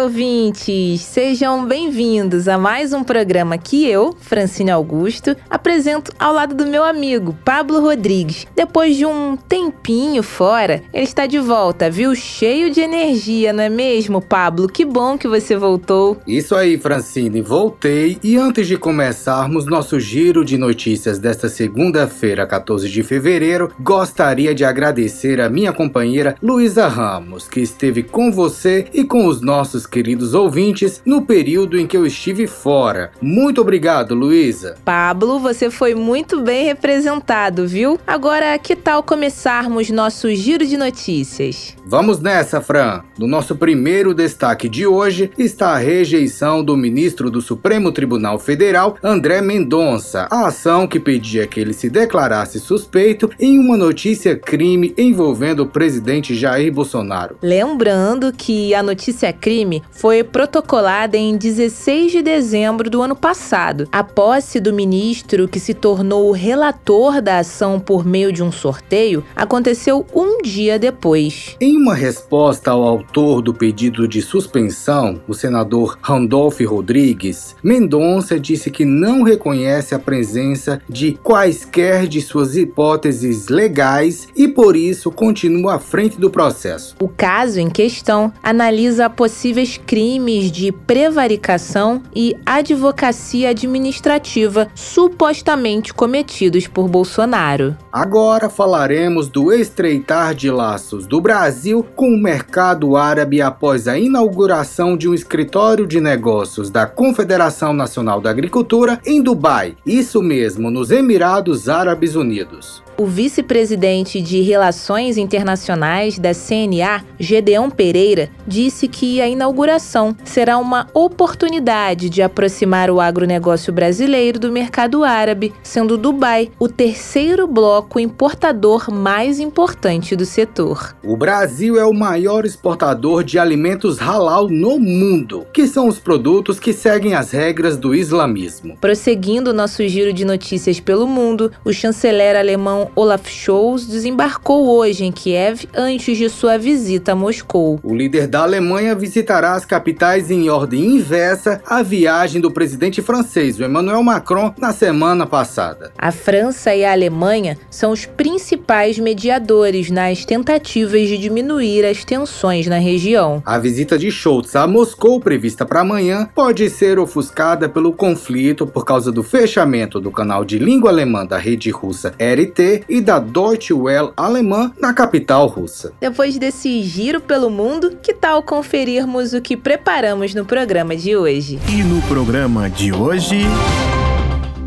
Ouvintes! Sejam bem-vindos a mais um programa que eu, Francine Augusto, apresento ao lado do meu amigo Pablo Rodrigues. Depois de um tempinho fora, ele está de volta, viu? Cheio de energia, não é mesmo, Pablo? Que bom que você voltou. Isso aí, Francine, voltei e antes de começarmos nosso giro de notícias desta segunda-feira, 14 de fevereiro, gostaria de agradecer a minha companheira Luísa Ramos, que esteve com você e com os nossos queridos ouvintes no período em que eu estive fora. Muito obrigado, Luísa. Pablo, você foi muito bem representado, viu? Agora, que tal começarmos nosso giro de notícias? Vamos nessa, Fran. No nosso primeiro destaque de hoje está a rejeição do ministro do Supremo Tribunal Federal, André Mendonça, a ação que pedia que ele se declarasse suspeito em uma notícia crime envolvendo o presidente Jair Bolsonaro. Lembrando que a notícia crime foi protocolada em 16 de dezembro do ano passado. A posse do ministro, que se tornou o relator da ação por meio de um sorteio, aconteceu um dia depois. Em uma resposta ao autor do pedido de suspensão, o senador Randolph Rodrigues, Mendonça disse que não reconhece a presença de quaisquer de suas hipóteses legais e por isso continua à frente do processo. O caso em questão analisa a possíveis crimes de prevaricação e advocacia administrativa supostamente cometidos por Bolsonaro. Agora falaremos do estreitar de laços do Brasil com o mercado árabe após a inauguração de um escritório de negócios da Confederação Nacional da Agricultura em Dubai, isso mesmo, nos Emirados Árabes Unidos. O vice-presidente de Relações Internacionais da CNA, Gedeon Pereira, disse que a inauguração será uma oportunidade de aproximar o agronegócio brasileiro do mercado árabe, sendo Dubai o terceiro bloco importador mais importante do setor. O Brasil é o maior exportador de alimentos halal no mundo, que são os produtos que seguem as regras do islamismo. Prosseguindo nosso giro de notícias pelo mundo, o chanceler alemão Olaf Scholz desembarcou hoje em Kiev antes de sua visita a Moscou. O líder da Alemanha visitará as capitais em ordem inversa à viagem do presidente francês, Emmanuel Macron, na semana passada. A França e a Alemanha são os principais mediadores nas tentativas de diminuir as tensões na região. A visita de Scholz a Moscou, prevista para amanhã, pode ser ofuscada pelo conflito por causa do fechamento do canal de língua alemã da rede russa RT e da Deutsche Welle alemã na capital russa. Depois desse giro pelo mundo, que tal conferirmos o que preparamos no programa de hoje? E no programa de hoje.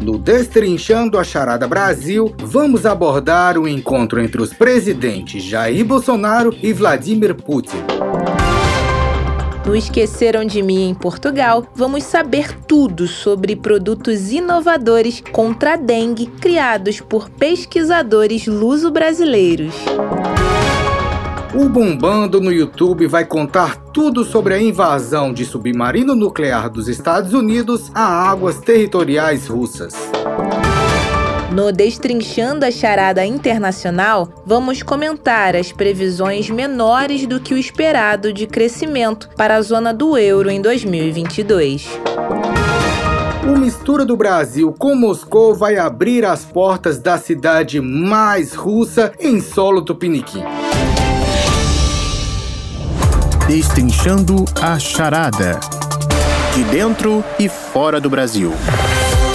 No Destrinchando a Charada Brasil, vamos abordar o encontro entre os presidentes Jair Bolsonaro e Vladimir Putin. No Esqueceram de Mim em Portugal, vamos saber tudo sobre produtos inovadores contra a dengue criados por pesquisadores luso-brasileiros. O Bombando no YouTube vai contar tudo sobre a invasão de submarino nuclear dos Estados Unidos a águas territoriais russas. No Destrinchando a Charada Internacional, vamos comentar as previsões menores do que o esperado de crescimento para a zona do euro em 2022. O Mistura do Brasil com Moscou vai abrir as portas da cidade mais russa em solo tupiniquim. Destrinchando a Charada. De dentro e fora do Brasil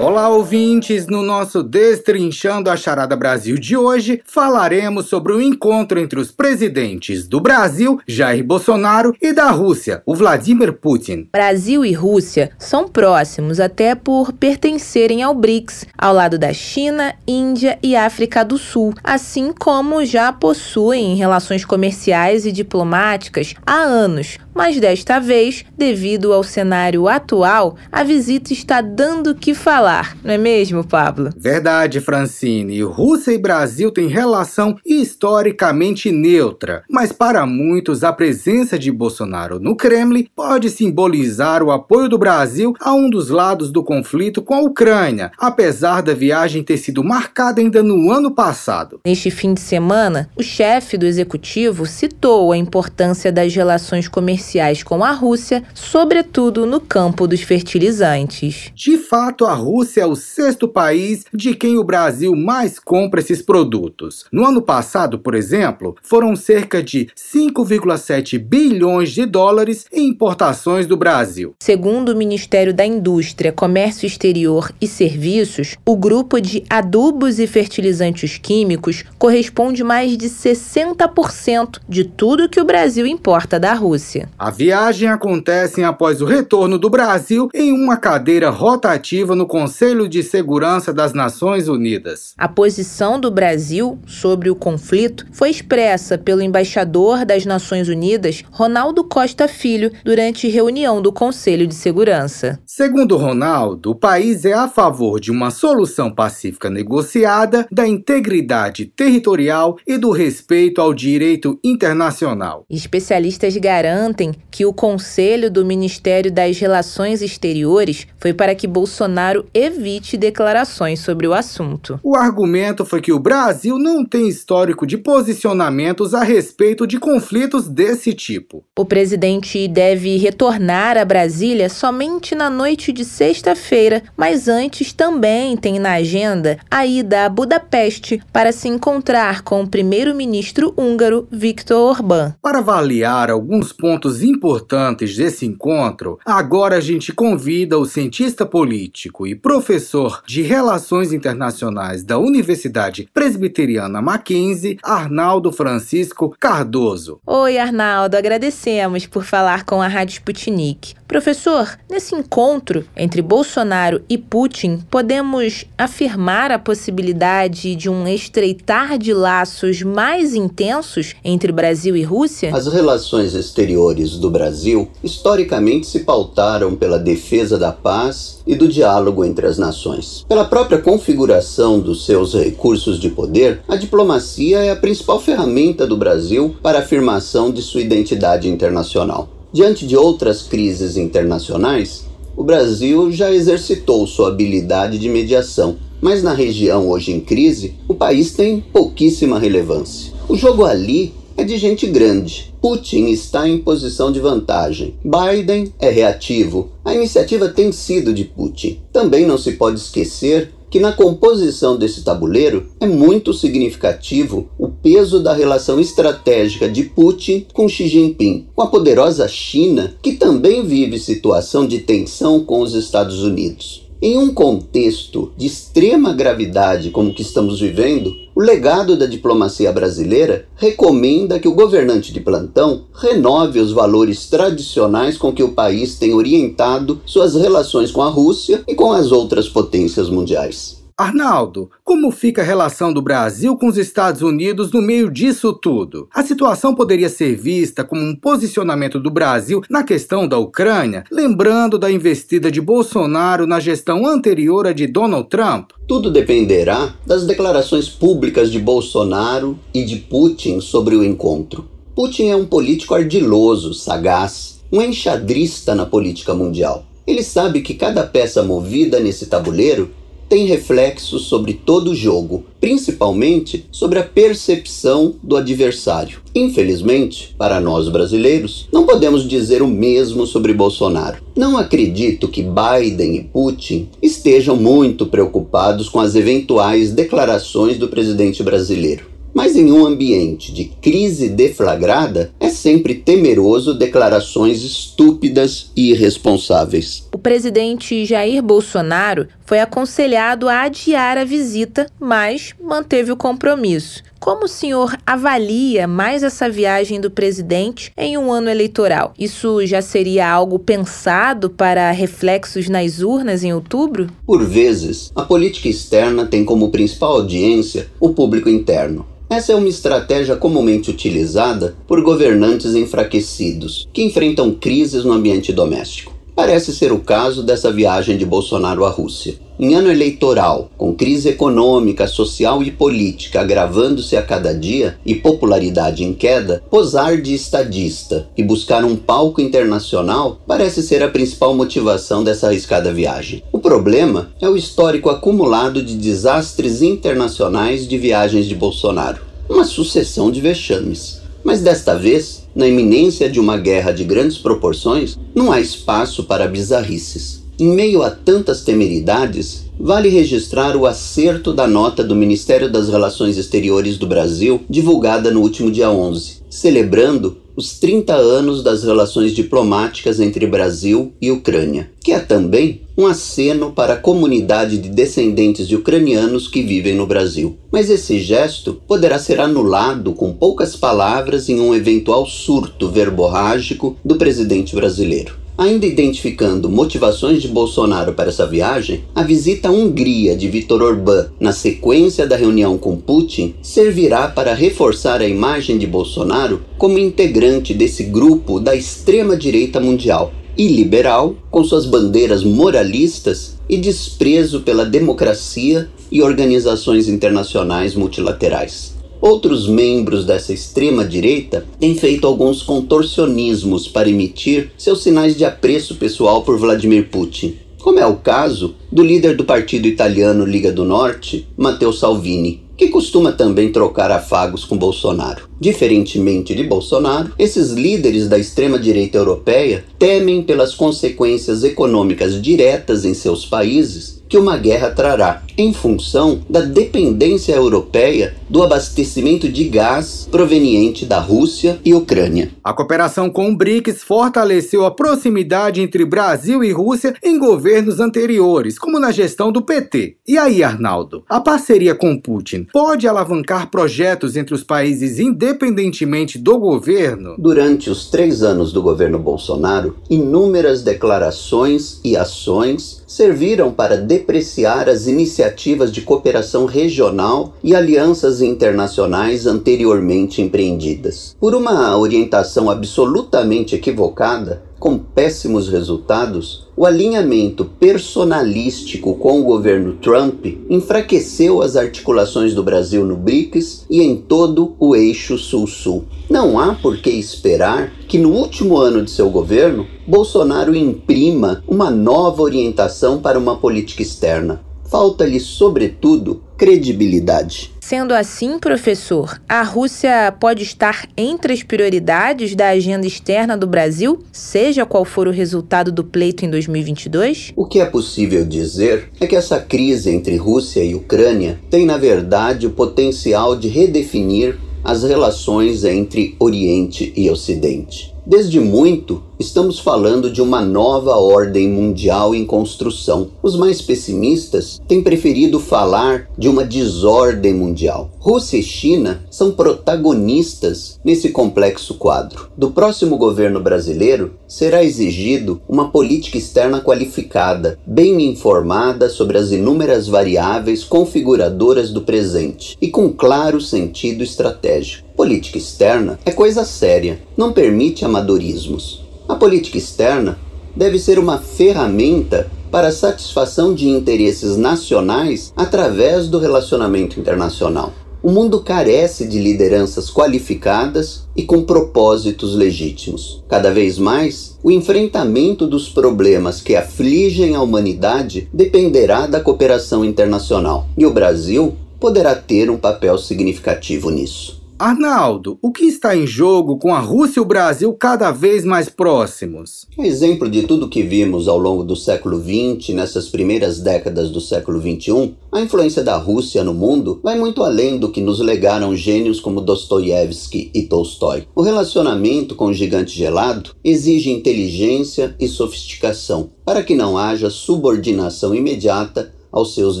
Olá, ouvintes! No nosso Destrinchando a Charada Brasil de hoje, falaremos sobre o encontro entre os presidentes do Brasil, Jair Bolsonaro, e da Rússia, o Vladimir Putin. Brasil e Rússia são próximos até por pertencerem ao BRICS, ao lado da China, Índia e África do Sul, assim como já possuem relações comerciais e diplomáticas há anos, mas desta vez, devido ao cenário atual, a visita está dando o que falar falar, não é mesmo, Pablo? Verdade, Francine. Rússia e Brasil têm relação historicamente neutra, mas para muitos a presença de Bolsonaro no Kremlin pode simbolizar o apoio do Brasil a um dos lados do conflito com a Ucrânia, apesar da viagem ter sido marcada ainda no ano passado. Neste fim de semana, o chefe do executivo citou a importância das relações comerciais com a Rússia, sobretudo no campo dos fertilizantes. De fato, a Rússia é o sexto país de quem o Brasil mais compra esses produtos. No ano passado, por exemplo, foram cerca de 5,7 bilhões de dólares em importações do Brasil. Segundo o Ministério da Indústria, Comércio Exterior e Serviços, o grupo de adubos e fertilizantes químicos corresponde mais de 60% de tudo que o Brasil importa da Rússia. A viagem acontece após o retorno do Brasil em uma cadeira rotativa no Conselho de Segurança das Nações Unidas. A posição do Brasil sobre o conflito foi expressa pelo embaixador das Nações Unidas, Ronaldo Costa Filho, durante reunião do Conselho de Segurança. Segundo Ronaldo, o país é a favor de uma solução pacífica negociada, da integridade territorial e do respeito ao direito internacional. Especialistas garantem que o Conselho do Ministério das Relações Exteriores foi para que Bolsonaro evite declarações sobre o assunto. O argumento foi que o Brasil não tem histórico de posicionamentos a respeito de conflitos desse tipo. O presidente deve retornar a Brasília somente na noite de sexta-feira, mas antes também tem na agenda a ida a Budapeste para se encontrar com o primeiro-ministro húngaro Viktor Orbán. Para avaliar alguns pontos importantes desse encontro, agora a gente convida o cientista político e professor de Relações Internacionais da Universidade Presbiteriana Mackenzie, Arnaldo Francisco Cardoso. Oi, Arnaldo, agradecemos por falar com a Rádio Sputnik. Professor, nesse encontro entre Bolsonaro e Putin, podemos afirmar a possibilidade de um estreitar de laços mais intensos entre Brasil e Rússia? As relações exteriores do Brasil historicamente se pautaram pela defesa da paz e do diálogo entre as nações. Pela própria configuração dos seus recursos de poder, a diplomacia é a principal ferramenta do Brasil para a afirmação de sua identidade internacional. Diante de outras crises internacionais, o Brasil já exercitou sua habilidade de mediação, mas na região hoje em crise, o país tem pouquíssima relevância. O jogo ali é de gente grande. Putin está em posição de vantagem. Biden é reativo. A iniciativa tem sido de Putin. Também não se pode esquecer que na composição desse tabuleiro é muito significativo o peso da relação estratégica de Putin com Xi Jinping, com a poderosa China, que também vive situação de tensão com os Estados Unidos. Em um contexto de extrema gravidade como que estamos vivendo, o legado da diplomacia brasileira recomenda que o governante de plantão renove os valores tradicionais com que o país tem orientado suas relações com a Rússia e com as outras potências mundiais. Arnaldo, como fica a relação do Brasil com os Estados Unidos no meio disso tudo? A situação poderia ser vista como um posicionamento do Brasil na questão da Ucrânia, lembrando da investida de Bolsonaro na gestão anterior à de Donald Trump? Tudo dependerá das declarações públicas de Bolsonaro e de Putin sobre o encontro. Putin é um político ardiloso, sagaz, um enxadrista na política mundial. Ele sabe que cada peça movida nesse tabuleiro tem reflexos sobre todo o jogo, principalmente sobre a percepção do adversário. Infelizmente, para nós brasileiros, não podemos dizer o mesmo sobre Bolsonaro. Não acredito que Biden e Putin estejam muito preocupados com as eventuais declarações do presidente brasileiro. Mas em um ambiente de crise deflagrada, é sempre temeroso declarações estúpidas e irresponsáveis. O presidente Jair Bolsonaro foi aconselhado a adiar a visita, mas manteve o compromisso. Como o senhor avalia mais essa viagem do presidente em um ano eleitoral? Isso já seria algo pensado para reflexos nas urnas em outubro? Por vezes, a política externa tem como principal audiência o público interno. Essa é uma estratégia comumente utilizada por governantes enfraquecidos que enfrentam crises no ambiente doméstico. Parece ser o caso dessa viagem de Bolsonaro à Rússia. Em ano eleitoral, com crise econômica, social e política agravando-se a cada dia e popularidade em queda, posar de estadista e buscar um palco internacional parece ser a principal motivação dessa arriscada viagem. O problema é o histórico acumulado de desastres internacionais de viagens de Bolsonaro uma sucessão de vexames. Mas desta vez, na iminência de uma guerra de grandes proporções, não há espaço para bizarrices. Em meio a tantas temeridades, vale registrar o acerto da nota do Ministério das Relações Exteriores do Brasil, divulgada no último dia 11, celebrando os 30 anos das relações diplomáticas entre Brasil e Ucrânia, que é também um aceno para a comunidade de descendentes de ucranianos que vivem no Brasil. Mas esse gesto poderá ser anulado com poucas palavras em um eventual surto verborrágico do presidente brasileiro. Ainda identificando motivações de Bolsonaro para essa viagem, a visita à Hungria de Viktor Orbán, na sequência da reunião com Putin, servirá para reforçar a imagem de Bolsonaro como integrante desse grupo da extrema-direita mundial e liberal, com suas bandeiras moralistas e desprezo pela democracia e organizações internacionais multilaterais. Outros membros dessa extrema-direita têm feito alguns contorcionismos para emitir seus sinais de apreço pessoal por Vladimir Putin, como é o caso do líder do partido italiano Liga do Norte, Matteo Salvini, que costuma também trocar afagos com Bolsonaro. Diferentemente de Bolsonaro, esses líderes da extrema-direita europeia temem pelas consequências econômicas diretas em seus países que uma guerra trará, em função da dependência europeia do abastecimento de gás proveniente da Rússia e Ucrânia. A cooperação com o BRICS fortaleceu a proximidade entre Brasil e Rússia em governos anteriores, como na gestão do PT. E aí, Arnaldo, a parceria com Putin pode alavancar projetos entre os países independentemente do governo? Durante os três anos do governo Bolsonaro, inúmeras declarações e ações serviram para depreciar as iniciativas de cooperação regional e alianças internacionais anteriormente empreendidas. Por uma orientação absolutamente equivocada, com péssimos resultados, o alinhamento personalístico com o governo Trump enfraqueceu as articulações do Brasil no BRICS e em todo o eixo Sul-Sul. Não há por que esperar que no último ano de seu governo, Bolsonaro imprima uma nova orientação para uma política externa. Falta-lhe, sobretudo, credibilidade. Sendo assim, professor, a Rússia pode estar entre as prioridades da agenda externa do Brasil, seja qual for o resultado do pleito em 2022? O que é possível dizer é que essa crise entre Rússia e Ucrânia tem, na verdade, o potencial de redefinir as relações entre Oriente e Ocidente. Desde muito, estamos falando de uma nova ordem mundial em construção. Os mais pessimistas têm preferido falar de uma desordem mundial. Rússia e China são protagonistas nesse complexo quadro. Do próximo governo brasileiro será exigido uma política externa qualificada, bem informada sobre as inúmeras variáveis configuradoras do presente e com claro sentido estratégico. Política externa é coisa séria, não permite amadorismos. A política externa deve ser uma ferramenta para a satisfação de interesses nacionais através do relacionamento internacional. O mundo carece de lideranças qualificadas e com propósitos legítimos. Cada vez mais, o enfrentamento dos problemas que afligem a humanidade dependerá da cooperação internacional, e o Brasil poderá ter um papel significativo nisso. Arnaldo, o que está em jogo com a Rússia e o Brasil cada vez mais próximos? Um exemplo de tudo que vimos ao longo do século XX, nessas primeiras décadas do século XXI, a influência da Rússia no mundo vai muito além do que nos legaram gênios como Dostoiévski e Tolstói. O relacionamento com o gigante gelado exige inteligência e sofisticação para que não haja subordinação imediata aos seus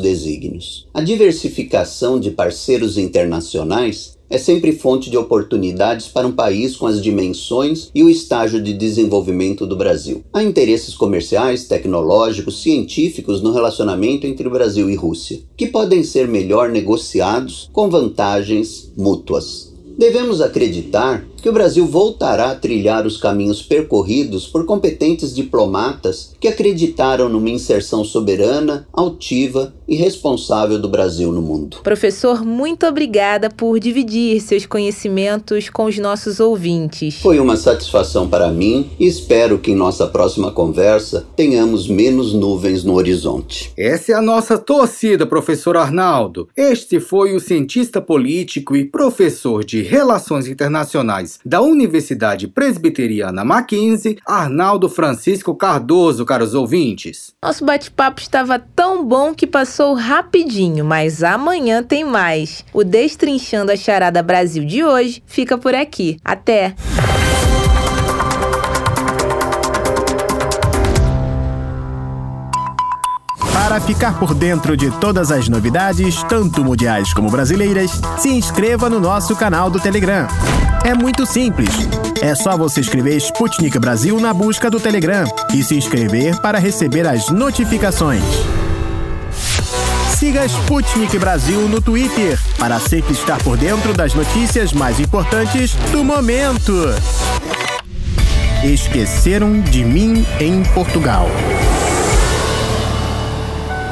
desígnios. A diversificação de parceiros internacionais é sempre fonte de oportunidades para um país com as dimensões e o estágio de desenvolvimento do Brasil. Há interesses comerciais, tecnológicos, científicos no relacionamento entre Brasil e Rússia, que podem ser melhor negociados com vantagens mútuas. Devemos acreditar que o Brasil voltará a trilhar os caminhos percorridos por competentes diplomatas que acreditaram numa inserção soberana, altiva e responsável do Brasil no mundo. Professor, muito obrigada por dividir seus conhecimentos com os nossos ouvintes. Foi uma satisfação para mim e espero que em nossa próxima conversa tenhamos menos nuvens no horizonte. Essa é a nossa torcida, professor Arnaldo. Este foi o cientista político e professor de Relações Internacionais da Universidade Presbiteriana Mackenzie, Arnaldo Francisco Cardoso, caros ouvintes. Nosso bate-papo estava tão bom que passou rapidinho, mas amanhã tem mais. O Destrinchando a Charada Brasil de hoje fica por aqui. Até! Para ficar por dentro de todas as novidades, tanto mundiais como brasileiras, se inscreva no nosso canal do Telegram. É muito simples. É só você escrever Sputnik Brasil na busca do Telegram e se inscrever para receber as notificações. Siga Sputnik Brasil no Twitter para sempre estar por dentro das notícias mais importantes do momento. Esqueceram de mim em Portugal.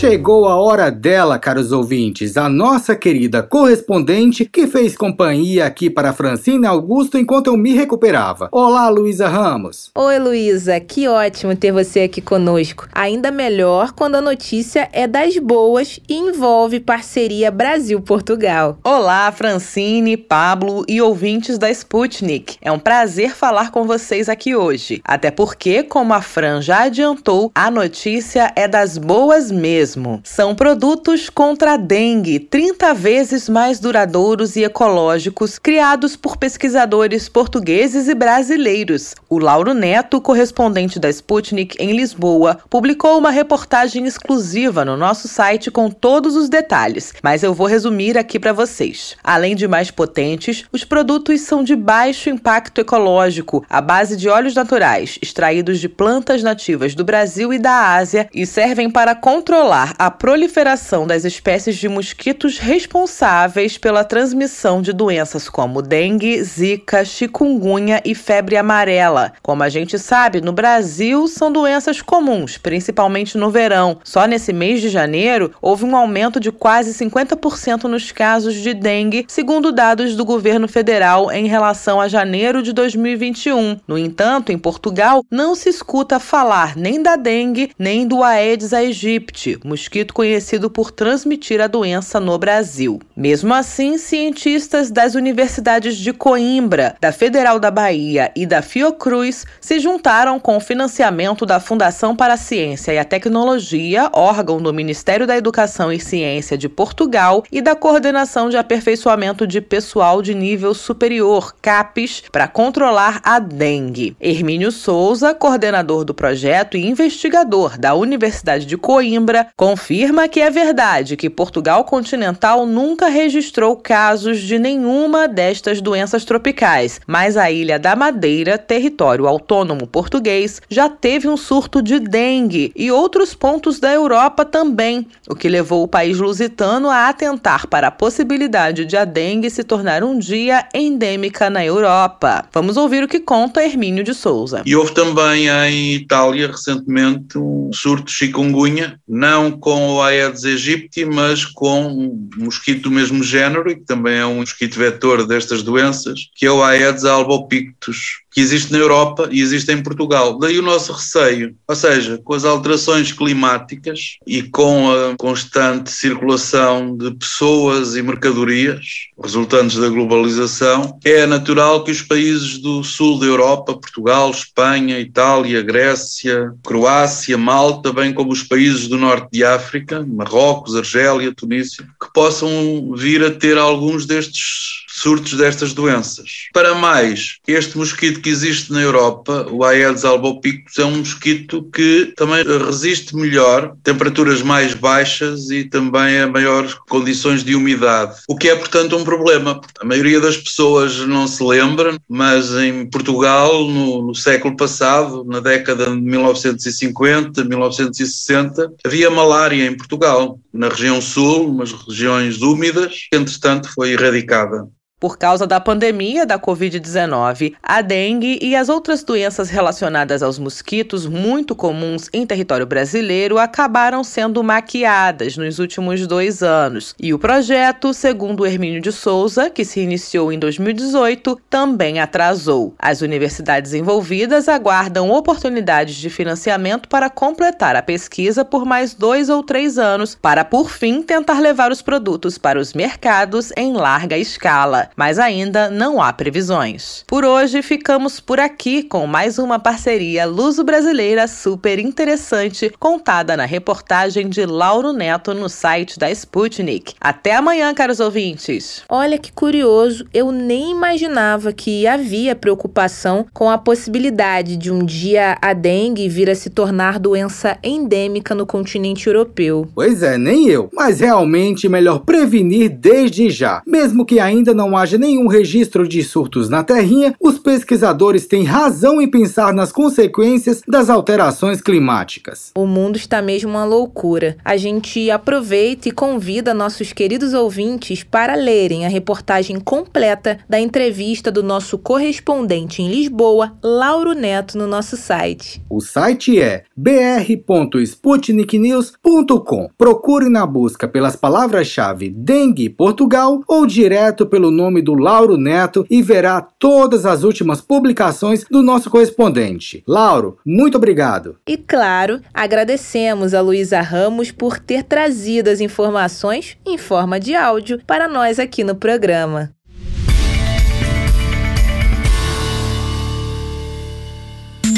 Chegou a hora dela, caros ouvintes, a nossa querida correspondente que fez companhia aqui para Francine Augusto enquanto eu me recuperava. Olá, Luísa Ramos. Oi, Luísa, que ótimo ter você aqui conosco. Ainda melhor quando a notícia é das boas e envolve parceria Brasil-Portugal. Olá, Francine, Pablo e ouvintes da Sputnik. É um prazer falar com vocês aqui hoje. Até porque, como a Fran já adiantou, a notícia é das boas mesmo mesmo. São produtos contra a dengue 30 vezes mais duradouros e ecológicos, criados por pesquisadores portugueses e brasileiros. O Lauro Neto, correspondente da Sputnik em Lisboa, publicou uma reportagem exclusiva no nosso site com todos os detalhes, mas eu vou resumir aqui para vocês. Além de mais potentes, os produtos são de baixo impacto ecológico, à base de óleos naturais, extraídos de plantas nativas do Brasil e da Ásia e servem para controlar controlar a proliferação das espécies de mosquitos responsáveis pela transmissão de doenças como dengue, zika, chikungunya e febre amarela. Como a gente sabe, no Brasil são doenças comuns, principalmente no verão. Só nesse mês de janeiro houve um aumento de quase 50% nos casos de dengue, segundo dados do governo federal em relação a janeiro de 2021. No entanto, em Portugal não se escuta falar nem da dengue nem do Aedes aegypti, mosquito conhecido por transmitir a doença no Brasil. Mesmo assim, cientistas das universidades de Coimbra, da Federal da Bahia e da Fiocruz se juntaram com o financiamento da Fundação para a Ciência e a Tecnologia, órgão do Ministério da Educação e Ciência de Portugal, e da Coordenação de Aperfeiçoamento de Pessoal de Nível Superior, CAPES, para controlar a dengue. Hermínio Souza, coordenador do projeto e investigador da Universidade de Coimbra, confirma que é verdade que Portugal continental nunca registrou casos de nenhuma destas doenças tropicais, mas a Ilha da Madeira, território autônomo português, já teve um surto de dengue e outros pontos da Europa também, o que levou o país lusitano a atentar para a possibilidade de a dengue se tornar um dia endêmica na Europa. Vamos ouvir o que conta Hermínio de Souza. E houve também em Itália recentemente um surto de chikungunya, não com o Aedes aegypti, mas com um mosquito do mesmo género, e que também é um mosquito vetor destas doenças, que é o Aedes albopictus, que existe na Europa e existe em Portugal. Daí o nosso receio. Ou seja, com as alterações climáticas e com a constante circulação de pessoas e mercadorias resultantes da globalização, é natural que os países do sul da Europa, Portugal, Espanha, Itália, Grécia, Croácia, Malta, bem como os países do norte de África, Marrocos, Argélia, Tunísia, que possam vir a ter alguns destes surtos destas doenças. Para mais, este mosquito que existe na Europa, o Aedes albopictus, é um mosquito que também resiste melhor temperaturas mais baixas e também a maiores condições de umidade, o que é, portanto, um problema. A maioria das pessoas não se lembra, mas em Portugal, no, no século passado, na década de 1950, 1960, havia malária em Portugal, na região sul, umas regiões úmidas, entretanto foi erradicada. Por causa da pandemia da Covid-19, a dengue e as outras doenças relacionadas aos mosquitos muito comuns em território brasileiro acabaram sendo maquiadas nos últimos dois anos. E o projeto, segundo Hermínio de Souza, que se iniciou em 2018, também atrasou. As universidades envolvidas aguardam oportunidades de financiamento para completar a pesquisa por mais dois ou três anos, para por fim tentar levar os produtos para os mercados em larga escala mas ainda não há previsões. Por hoje ficamos por aqui com mais uma parceria luso-brasileira super interessante contada na reportagem de Lauro Neto no site da Sputnik. Até amanhã, caros ouvintes. Olha que curioso, eu nem imaginava que havia preocupação com a possibilidade de um dia a dengue vir a se tornar doença endêmica no continente europeu. Pois é, nem eu. Mas realmente melhor prevenir desde já, mesmo que ainda não haja nenhum registro de surtos na Terrinha, os pesquisadores têm razão em pensar nas consequências das alterações climáticas. O mundo está mesmo uma loucura. A gente aproveita e convida nossos queridos ouvintes para lerem a reportagem completa da entrevista do nosso correspondente em Lisboa, Lauro Neto, no nosso site. O site é br.sputniknews.com. Procure na busca pelas palavras-chave dengue Portugal ou direto pelo nome nome do Lauro Neto e verá todas as últimas publicações do nosso correspondente. Lauro, muito obrigado. E claro, agradecemos a Luísa Ramos por ter trazido as informações em forma de áudio para nós aqui no programa.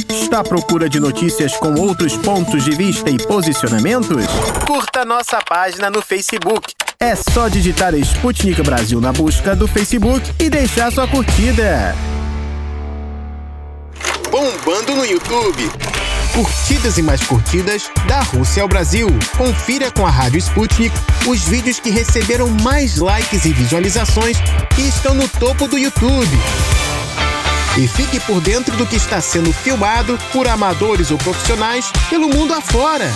Está à procura de notícias com outros pontos de vista e posicionamentos? Curta nossa página no Facebook é só digitar Sputnik Brasil na busca do Facebook e deixar sua curtida. Bombando no YouTube. Curtidas e mais curtidas da Rússia ao Brasil. Confira com a Rádio Sputnik os vídeos que receberam mais likes e visualizações e estão no topo do YouTube. E fique por dentro do que está sendo filmado por amadores ou profissionais pelo mundo afora.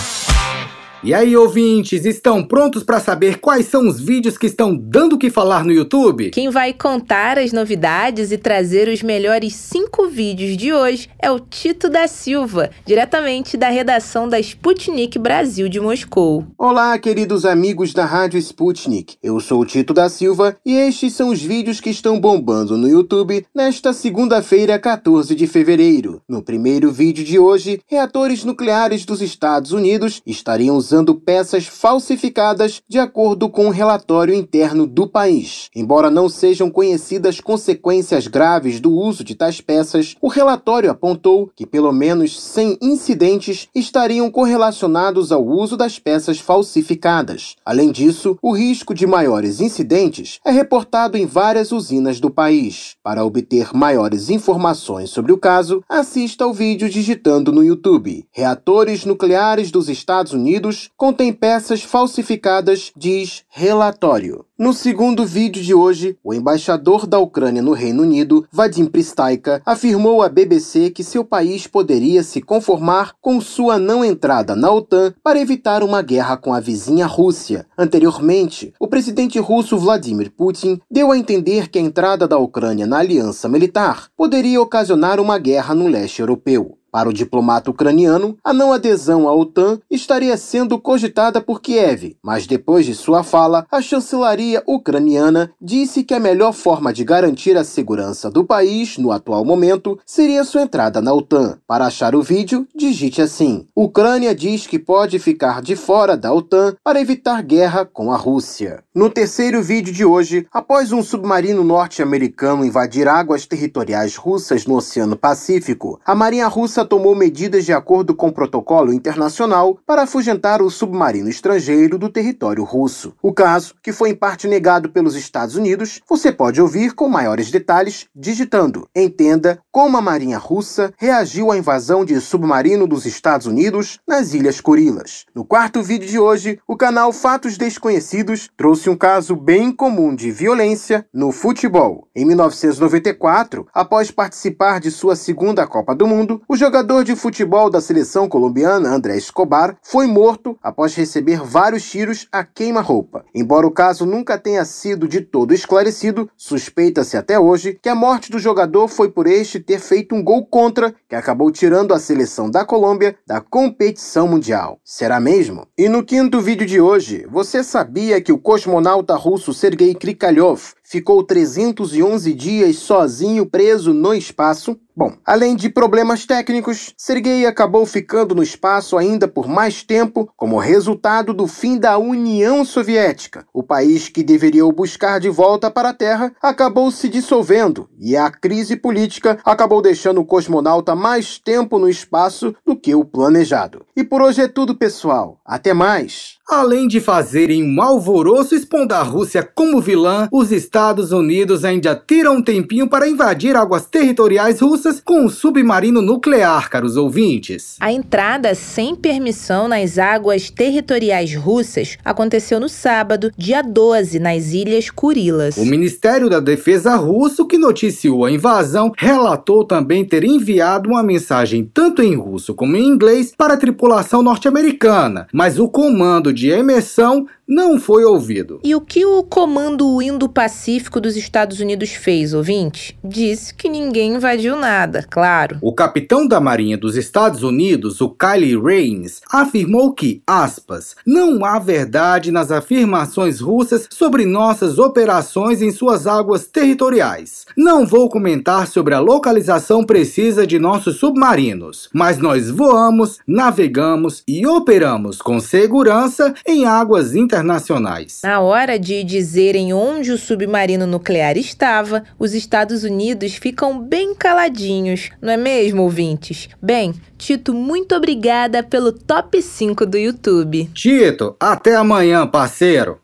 E aí, ouvintes, estão prontos para saber quais são os vídeos que estão dando o que falar no YouTube? Quem vai contar as novidades e trazer os melhores cinco vídeos de hoje é o Tito da Silva, diretamente da redação da Sputnik Brasil de Moscou. Olá, queridos amigos da Rádio Sputnik. Eu sou o Tito da Silva e estes são os vídeos que estão bombando no YouTube nesta segunda-feira, 14 de fevereiro. No primeiro vídeo de hoje, reatores nucleares dos Estados Unidos estariam usando peças falsificadas de acordo com um relatório interno do país. Embora não sejam conhecidas consequências graves do uso de tais peças, o relatório apontou que pelo menos 100 incidentes estariam correlacionados ao uso das peças falsificadas. Além disso, o risco de maiores incidentes é reportado em várias usinas do país. Para obter maiores informações sobre o caso, assista ao vídeo digitando no YouTube. Reatores nucleares dos Estados Unidos contém peças falsificadas, diz relatório. No segundo vídeo de hoje, o embaixador da Ucrânia no Reino Unido, Vadim Pristaika, afirmou à BBC que seu país poderia se conformar com sua não entrada na OTAN para evitar uma guerra com a vizinha Rússia. Anteriormente, o presidente russo Vladimir Putin deu a entender que a entrada da Ucrânia na aliança militar poderia ocasionar uma guerra no leste europeu. Para o diplomata ucraniano, a não adesão à OTAN estaria sendo cogitada por Kiev, mas depois de sua fala, a chancelaria ucraniana disse que a melhor forma de garantir a segurança do país no atual momento seria sua entrada na OTAN. Para achar o vídeo, digite assim: Ucrânia diz que pode ficar de fora da OTAN para evitar guerra com a Rússia. No terceiro vídeo de hoje, após um submarino norte-americano invadir águas territoriais russas no Oceano Pacífico, a Marinha Russa tomou medidas de acordo com o protocolo internacional para afugentar o submarino estrangeiro do território russo. O caso, que foi em parte negado pelos Estados Unidos, você pode ouvir com maiores detalhes digitando Entenda como a Marinha Russa reagiu à invasão de submarino dos Estados Unidos nas Ilhas Kurilas. No quarto vídeo de hoje, o canal Fatos Desconhecidos trouxe um caso bem comum de violência no futebol. Em 1994, após participar de sua segunda Copa do Mundo, o jogador de futebol da seleção colombiana André Escobar foi morto após receber vários tiros a queima-roupa. Embora o caso nunca tenha sido de todo esclarecido, suspeita-se até hoje que a morte do jogador foi por este ter feito um gol contra, que acabou tirando a seleção da Colômbia da competição mundial. Será mesmo? E no quinto vídeo de hoje, você sabia que o cosmonauta russo Sergei Krikalev ficou 311 dias sozinho preso no espaço. Bom, além de problemas técnicos, Sergei acabou ficando no espaço ainda por mais tempo como resultado do fim da União Soviética. O país que deveria o buscar de volta para a Terra acabou se dissolvendo e a crise política acabou deixando o cosmonauta mais tempo no espaço do que o planejado. E por hoje é tudo, pessoal. Até mais! Além de fazerem um alvoroço expondo a Rússia como vilã, os Estados Unidos ainda tiram um tempinho para invadir águas territoriais russas com um submarino nuclear, caros ouvintes. A entrada sem permissão nas águas territoriais russas aconteceu no sábado, dia 12, nas Ilhas Kurilas. O Ministério da Defesa russo, que noticiou a invasão, relatou também ter enviado uma mensagem tanto em russo como em inglês para a tripulação norte-americana, mas o comando de emersão não foi ouvido. E o que o Comando Indo-Pacífico dos Estados Unidos fez, ouvinte? Disse que ninguém invadiu nada, claro. O capitão da Marinha dos Estados Unidos, o Kyle Raines, afirmou que, aspas, não há verdade nas afirmações russas sobre nossas operações em suas águas territoriais. Não vou comentar sobre a localização precisa de nossos submarinos, mas nós voamos, navegamos e operamos com segurança em águas internacionais internacionais. Na hora de dizerem onde o submarino nuclear estava, os Estados Unidos ficam bem caladinhos, não é mesmo, ouvintes? Bem, Tito, muito obrigada pelo top 5 do YouTube. Tito, até amanhã, parceiro.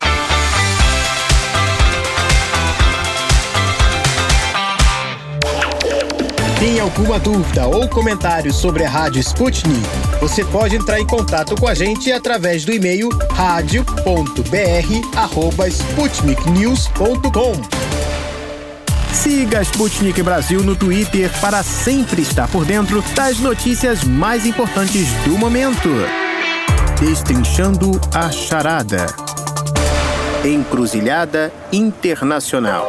Tem alguma dúvida ou comentário sobre a Rádio Sputnik? Você pode entrar em contato com a gente através do e-mail radio.br@sputniknews.com. Siga Sputnik Brasil no Twitter para sempre estar por dentro das notícias mais importantes do momento. Destrinchando a charada. Encruzilhada Internacional.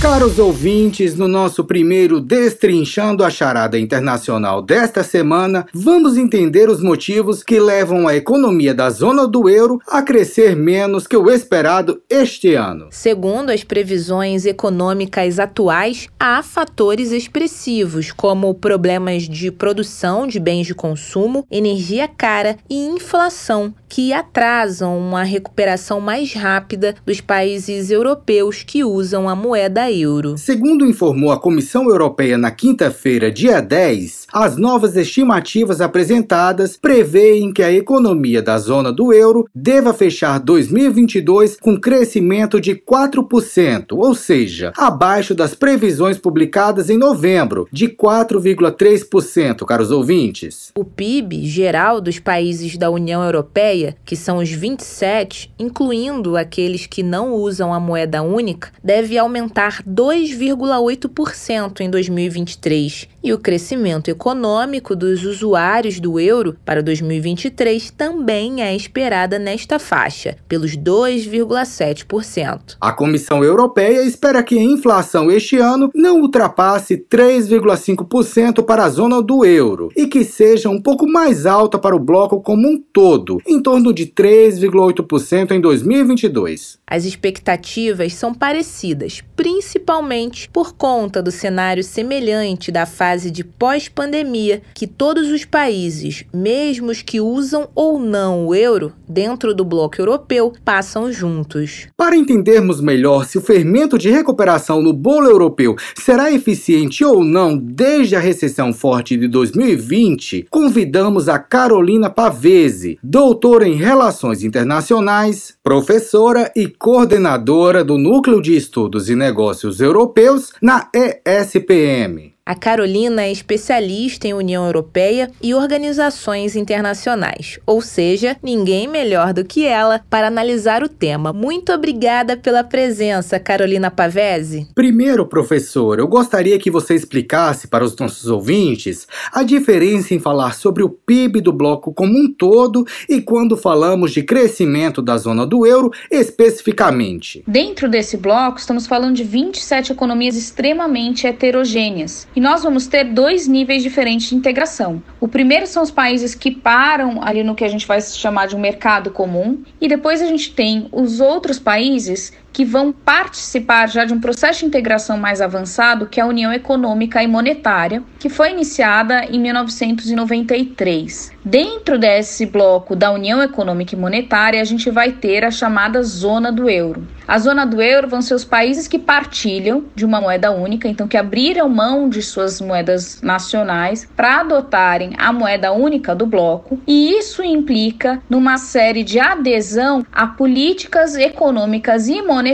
Caros ouvintes, no nosso primeiro Destrinchando a Charada Internacional desta semana, vamos entender os motivos que levam a economia da zona do euro a crescer menos que o esperado este ano. Segundo as previsões econômicas atuais, há fatores expressivos, como problemas de produção de bens de consumo, energia cara e inflação, que atrasam uma recuperação mais rápida dos países europeus que usam a moeda euro. Segundo informou a Comissão Europeia na quinta-feira, dia 10, as novas estimativas apresentadas preveem que a economia da zona do euro deva fechar 2022 com crescimento de 4%, ou seja, abaixo das previsões publicadas em novembro, de 4,3%, caros ouvintes. O PIB geral dos países da União Europeia, que são os 27, incluindo aqueles que não usam a moeda única, deve aumentar 2,8% em 2023 e o crescimento econômico dos usuários do euro para 2023 também é esperada nesta faixa, pelos 2,7%. A Comissão Europeia espera que a inflação este ano não ultrapasse 3,5% para a zona do euro e que seja um pouco mais alta para o bloco como um todo, em torno de 3,8% em 2022. As expectativas são parecidas, principalmente por conta do cenário semelhante da fase fase de pós-pandemia que todos os países, mesmo os que usam ou não o euro dentro do bloco europeu, passam juntos. Para entendermos melhor se o fermento de recuperação no bolo europeu será eficiente ou não desde a recessão forte de 2020, convidamos a Carolina Pavese, doutora em Relações Internacionais, professora e coordenadora do Núcleo de Estudos e Negócios Europeus na ESPM. A Carolina é especialista em União Europeia e organizações internacionais, ou seja, ninguém melhor do que ela para analisar o tema. Muito obrigada pela presença, Carolina Pavese. Primeiro, professor, eu gostaria que você explicasse para os nossos ouvintes a diferença em falar sobre o PIB do bloco como um todo e quando falamos de crescimento da zona do euro especificamente. Dentro desse bloco, estamos falando de 27 economias extremamente heterogêneas e nós vamos ter dois níveis diferentes de integração. O primeiro são os países que param ali no que a gente vai chamar de um mercado comum, e depois a gente tem os outros países que vão participar já de um processo de integração mais avançado, que é a União Econômica e Monetária, que foi iniciada em 1993. Dentro desse bloco da União Econômica e Monetária, a gente vai ter a chamada Zona do Euro. A zona do euro vão ser os países que partilham de uma moeda única, então que abriram mão de suas moedas nacionais para adotarem a moeda única do bloco, e isso implica numa série de adesão a políticas econômicas e monetárias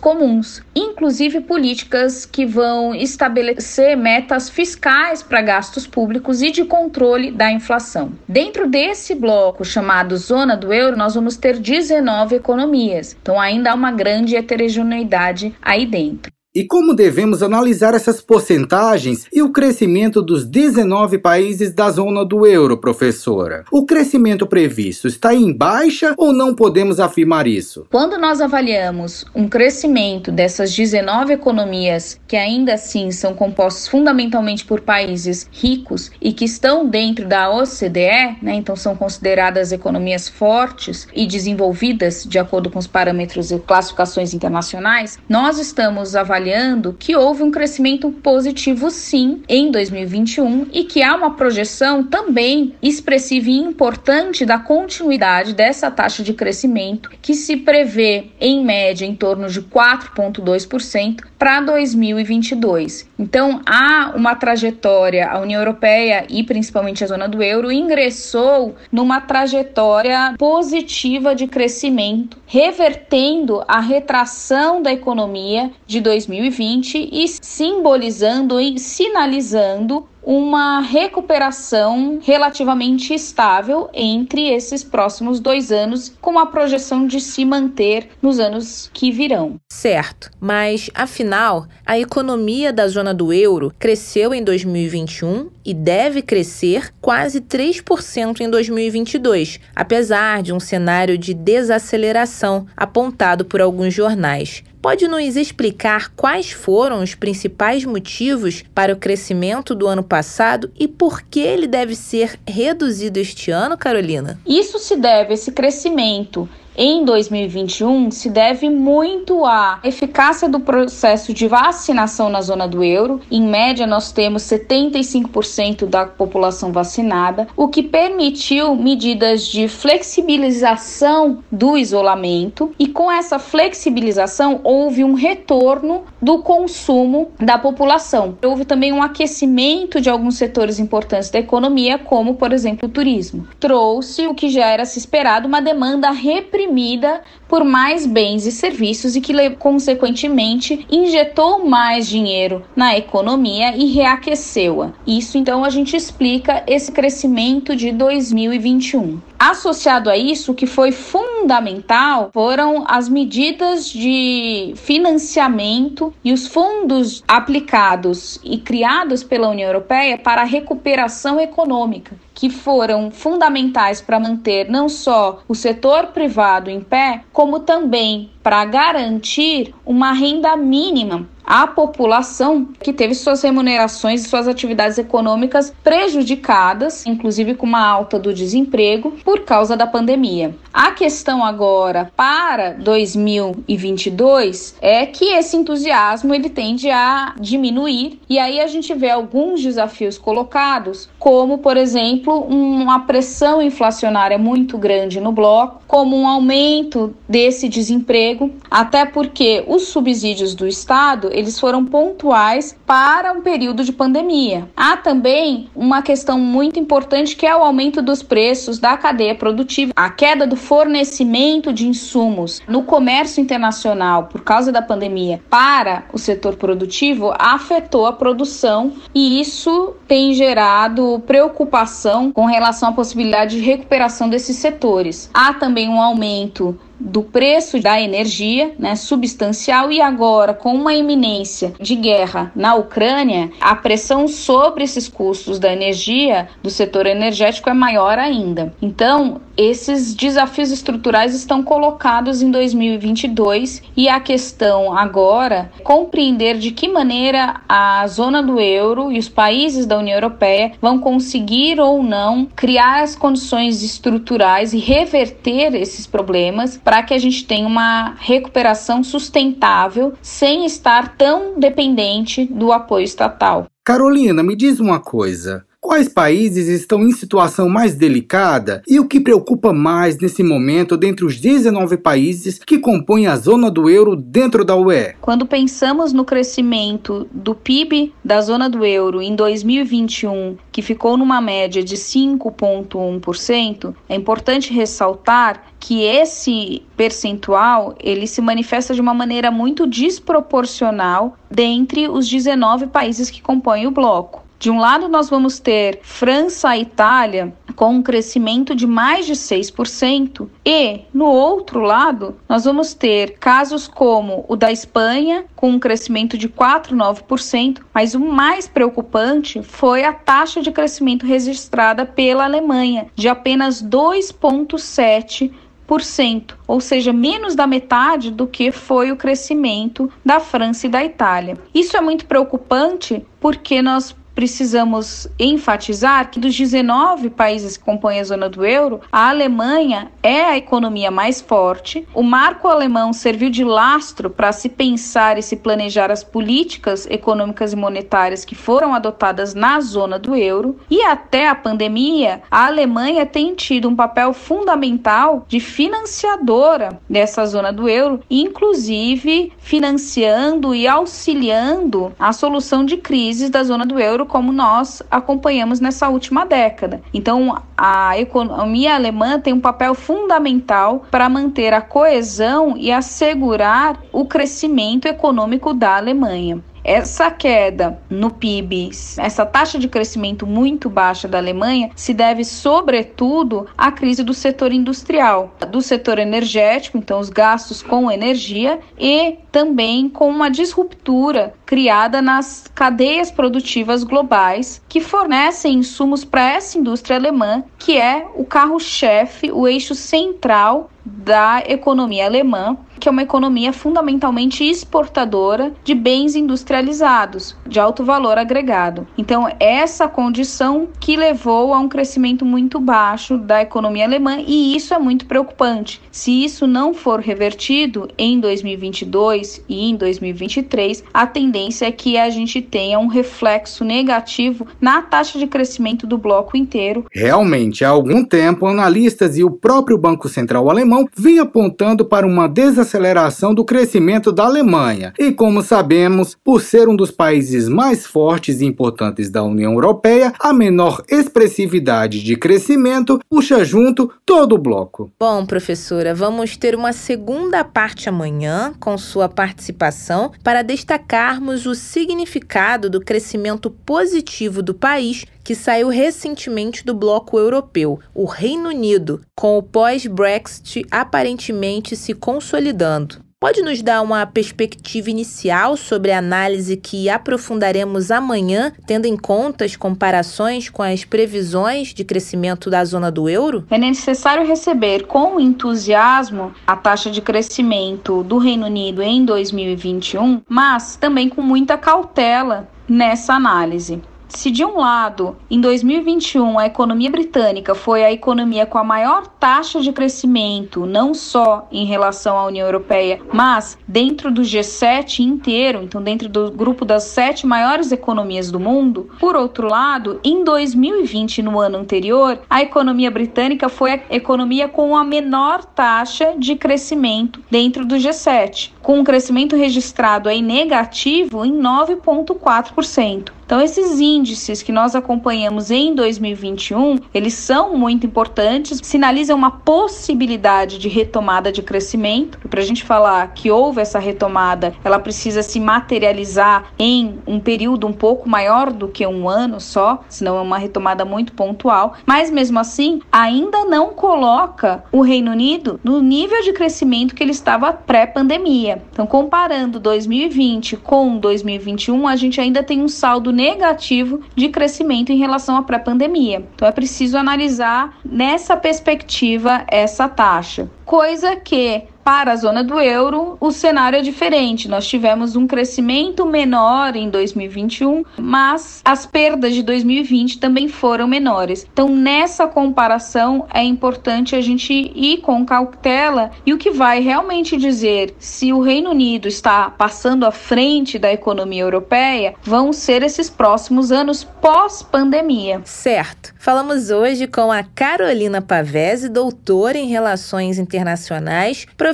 comuns, inclusive políticas que vão estabelecer metas fiscais para gastos públicos e de controle da inflação. Dentro desse bloco chamado zona do euro, nós vamos ter 19 economias. Então ainda há uma grande heterogeneidade aí dentro. E como devemos analisar essas porcentagens e o crescimento dos 19 países da zona do euro, professora? O crescimento previsto está em baixa ou não podemos afirmar isso? Quando nós avaliamos um crescimento dessas 19 economias, que ainda assim são compostas fundamentalmente por países ricos e que estão dentro da OCDE, né, então são consideradas economias fortes e desenvolvidas de acordo com os parâmetros e classificações internacionais, nós estamos avaliando avaliando que houve um crescimento positivo sim em 2021 e que há uma projeção também expressiva e importante da continuidade dessa taxa de crescimento que se prevê em média em torno de 4,2% para 2022. Então há uma trajetória, a União Europeia e principalmente a zona do euro ingressou numa trajetória positiva de crescimento, revertendo a retração da economia de 2020 2020 e simbolizando e sinalizando uma recuperação relativamente estável entre esses próximos dois anos, com a projeção de se manter nos anos que virão. Certo, mas afinal, a economia da zona do euro cresceu em 2021 e deve crescer quase 3% em 2022, apesar de um cenário de desaceleração apontado por alguns jornais. Pode nos explicar quais foram os principais motivos para o crescimento do ano passado e por que ele deve ser reduzido este ano, Carolina? Isso se deve esse crescimento em 2021 se deve muito à eficácia do processo de vacinação na zona do euro. Em média, nós temos 75% da população vacinada, o que permitiu medidas de flexibilização do isolamento, e com essa flexibilização houve um retorno do consumo da população. Houve também um aquecimento de alguns setores importantes da economia, como, por exemplo, o turismo. Trouxe o que já era se esperado, uma demanda reprimida reprimida por mais bens e serviços e que, consequentemente, injetou mais dinheiro na economia e reaqueceu-a. Isso, então, a gente explica esse crescimento de 2021. Associado a isso, o que foi fundamental foram as medidas de financiamento e os fundos aplicados e criados pela União Europeia para a recuperação econômica, que foram fundamentais para manter não só o setor privado em pé, como também para garantir uma renda mínima a população que teve suas remunerações e suas atividades econômicas prejudicadas, inclusive com uma alta do desemprego por causa da pandemia. A questão agora para 2022 é que esse entusiasmo ele tende a diminuir e aí a gente vê alguns desafios colocados, como por exemplo, uma pressão inflacionária muito grande no bloco, como um aumento desse desemprego, até porque os subsídios do Estado eles foram pontuais para um período de pandemia. Há também uma questão muito importante que é o aumento dos preços da cadeia produtiva, a queda do fornecimento de insumos no comércio internacional por causa da pandemia para o setor produtivo afetou a produção e isso tem gerado preocupação com relação à possibilidade de recuperação desses setores. Há também um aumento do preço da energia, né, substancial e agora com uma iminência de guerra na Ucrânia, a pressão sobre esses custos da energia do setor energético é maior ainda. Então, esses desafios estruturais estão colocados em 2022 e a questão agora é compreender de que maneira a zona do euro e os países da União Europeia vão conseguir ou não criar as condições estruturais e reverter esses problemas para que a gente tenha uma recuperação sustentável sem estar tão dependente do apoio estatal. Carolina, me diz uma coisa. Quais países estão em situação mais delicada e o que preocupa mais nesse momento dentre os 19 países que compõem a zona do euro dentro da UE? Quando pensamos no crescimento do PIB da zona do euro em 2021, que ficou numa média de 5,1%, é importante ressaltar que esse percentual ele se manifesta de uma maneira muito desproporcional dentre os 19 países que compõem o bloco. De um lado, nós vamos ter França e Itália com um crescimento de mais de 6%, e no outro lado, nós vamos ter casos como o da Espanha, com um crescimento de 4,9%, mas o mais preocupante foi a taxa de crescimento registrada pela Alemanha, de apenas 2,7%. ou seja, menos da metade do que foi o crescimento da França e da Itália. Isso é muito preocupante porque nós precisamos enfatizar que dos 19 países que compõem a zona do euro, a Alemanha é a economia mais forte. O marco alemão serviu de lastro para se pensar e se planejar as políticas econômicas e monetárias que foram adotadas na zona do euro. E até a pandemia, a Alemanha tem tido um papel fundamental de financiadora dessa zona do euro, inclusive financiando e auxiliando a solução de crises da zona do euro como nós acompanhamos nessa última década. Então, a economia alemã tem um papel fundamental para manter a coesão e assegurar o crescimento econômico da Alemanha. Essa queda no PIB, essa taxa de crescimento muito baixa da Alemanha, se deve sobretudo à crise do setor industrial, do setor energético, então os gastos com energia, e também com uma disruptura criada nas cadeias produtivas globais que fornecem insumos para essa indústria alemã, que é o carro-chefe, o eixo central da economia alemã, que é uma economia fundamentalmente exportadora de bens industrializados, de alto valor agregado. Então, essa condição que levou a um crescimento muito baixo da economia alemã, e isso é muito preocupante. Se isso não for revertido em 2022 e em 2023, a tendência é que a gente tenha um reflexo negativo na taxa de crescimento do bloco inteiro. Realmente, há algum tempo, analistas e o próprio Banco Central alemão alemão vem apontando para uma desaceleração do crescimento da Alemanha. E como sabemos, por ser um dos países mais fortes e importantes da União Europeia, a menor expressividade de crescimento puxa junto todo o bloco. Bom, professora, vamos ter uma segunda parte amanhã com sua participação para destacarmos o significado do crescimento positivo do país que saiu recentemente do bloco europeu, o Reino Unido, com o pós-Brexit aparentemente se consolidando. pode nos dar uma perspectiva inicial sobre a análise que aprofundaremos amanhã, tendo em conta as comparações com as previsões de crescimento da zona do euro? É necessário receber com entusiasmo a taxa de crescimento do Reino Unido em 2021, mas também com muita cautela nessa análise. Se de um lado, em 2021, a economia britânica foi a economia com a maior taxa de crescimento, não só em relação à União Europeia, mas dentro do G7 inteiro, então dentro do grupo das sete maiores economias do mundo, por outro lado, em 2020, no ano anterior, a economia britânica foi a economia com a menor taxa de crescimento dentro do G7, com um crescimento registrado aí negativo em 9,4%. Então, esses índices que nós acompanhamos em 2021, eles são muito importantes, sinalizam uma possibilidade de retomada de crescimento. Para a gente falar que houve essa retomada, ela precisa se materializar em um período um pouco maior do que um ano só, senão é uma retomada muito pontual. Mas mesmo assim, ainda não coloca o Reino Unido no nível de crescimento que ele estava pré-pandemia. Então, comparando 2020 com 2021, a gente ainda tem um saldo negativo de crescimento em relação à pré-pandemia. Então é preciso analisar nessa perspectiva essa taxa. Coisa que para a zona do euro, o cenário é diferente. Nós tivemos um crescimento menor em 2021, mas as perdas de 2020 também foram menores. Então, nessa comparação, é importante a gente ir com cautela e o que vai realmente dizer se o Reino Unido está passando à frente da economia europeia vão ser esses próximos anos pós-pandemia. Certo. Falamos hoje com a Carolina Pavese, doutora em Relações Internacionais, professora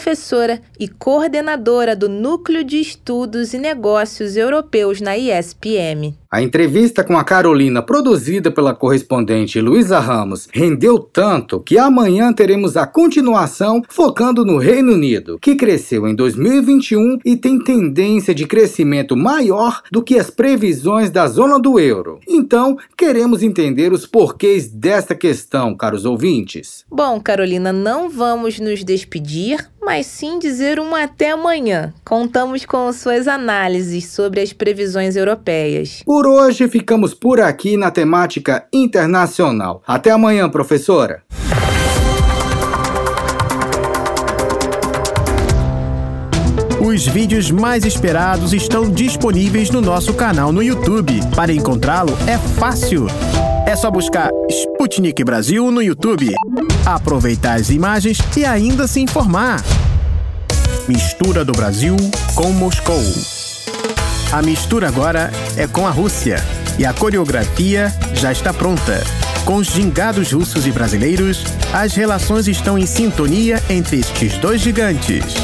e coordenadora do Núcleo de Estudos e Negócios Europeus na ISPM. A entrevista com a Carolina, produzida pela correspondente Luísa Ramos, rendeu tanto que amanhã teremos a continuação focando no Reino Unido, que cresceu em 2021 e tem tendência de crescimento maior do que as previsões da zona do euro. Então, queremos entender os porquês desta questão, caros ouvintes. Bom, Carolina, não vamos nos despedir, mas sim dizer um até amanhã. Contamos com suas análises sobre as previsões europeias. Por hoje ficamos por aqui na temática internacional. Até amanhã, professora. Os vídeos mais esperados estão disponíveis no nosso canal no YouTube. Para encontrá-lo é fácil. É só buscar Sputnik Brasil no YouTube, aproveitar as imagens e ainda se informar. Mistura do Brasil com Moscou. A mistura agora é com a Rússia e a coreografia já está pronta. Com os gingados russos e brasileiros, as relações estão em sintonia entre estes dois gigantes.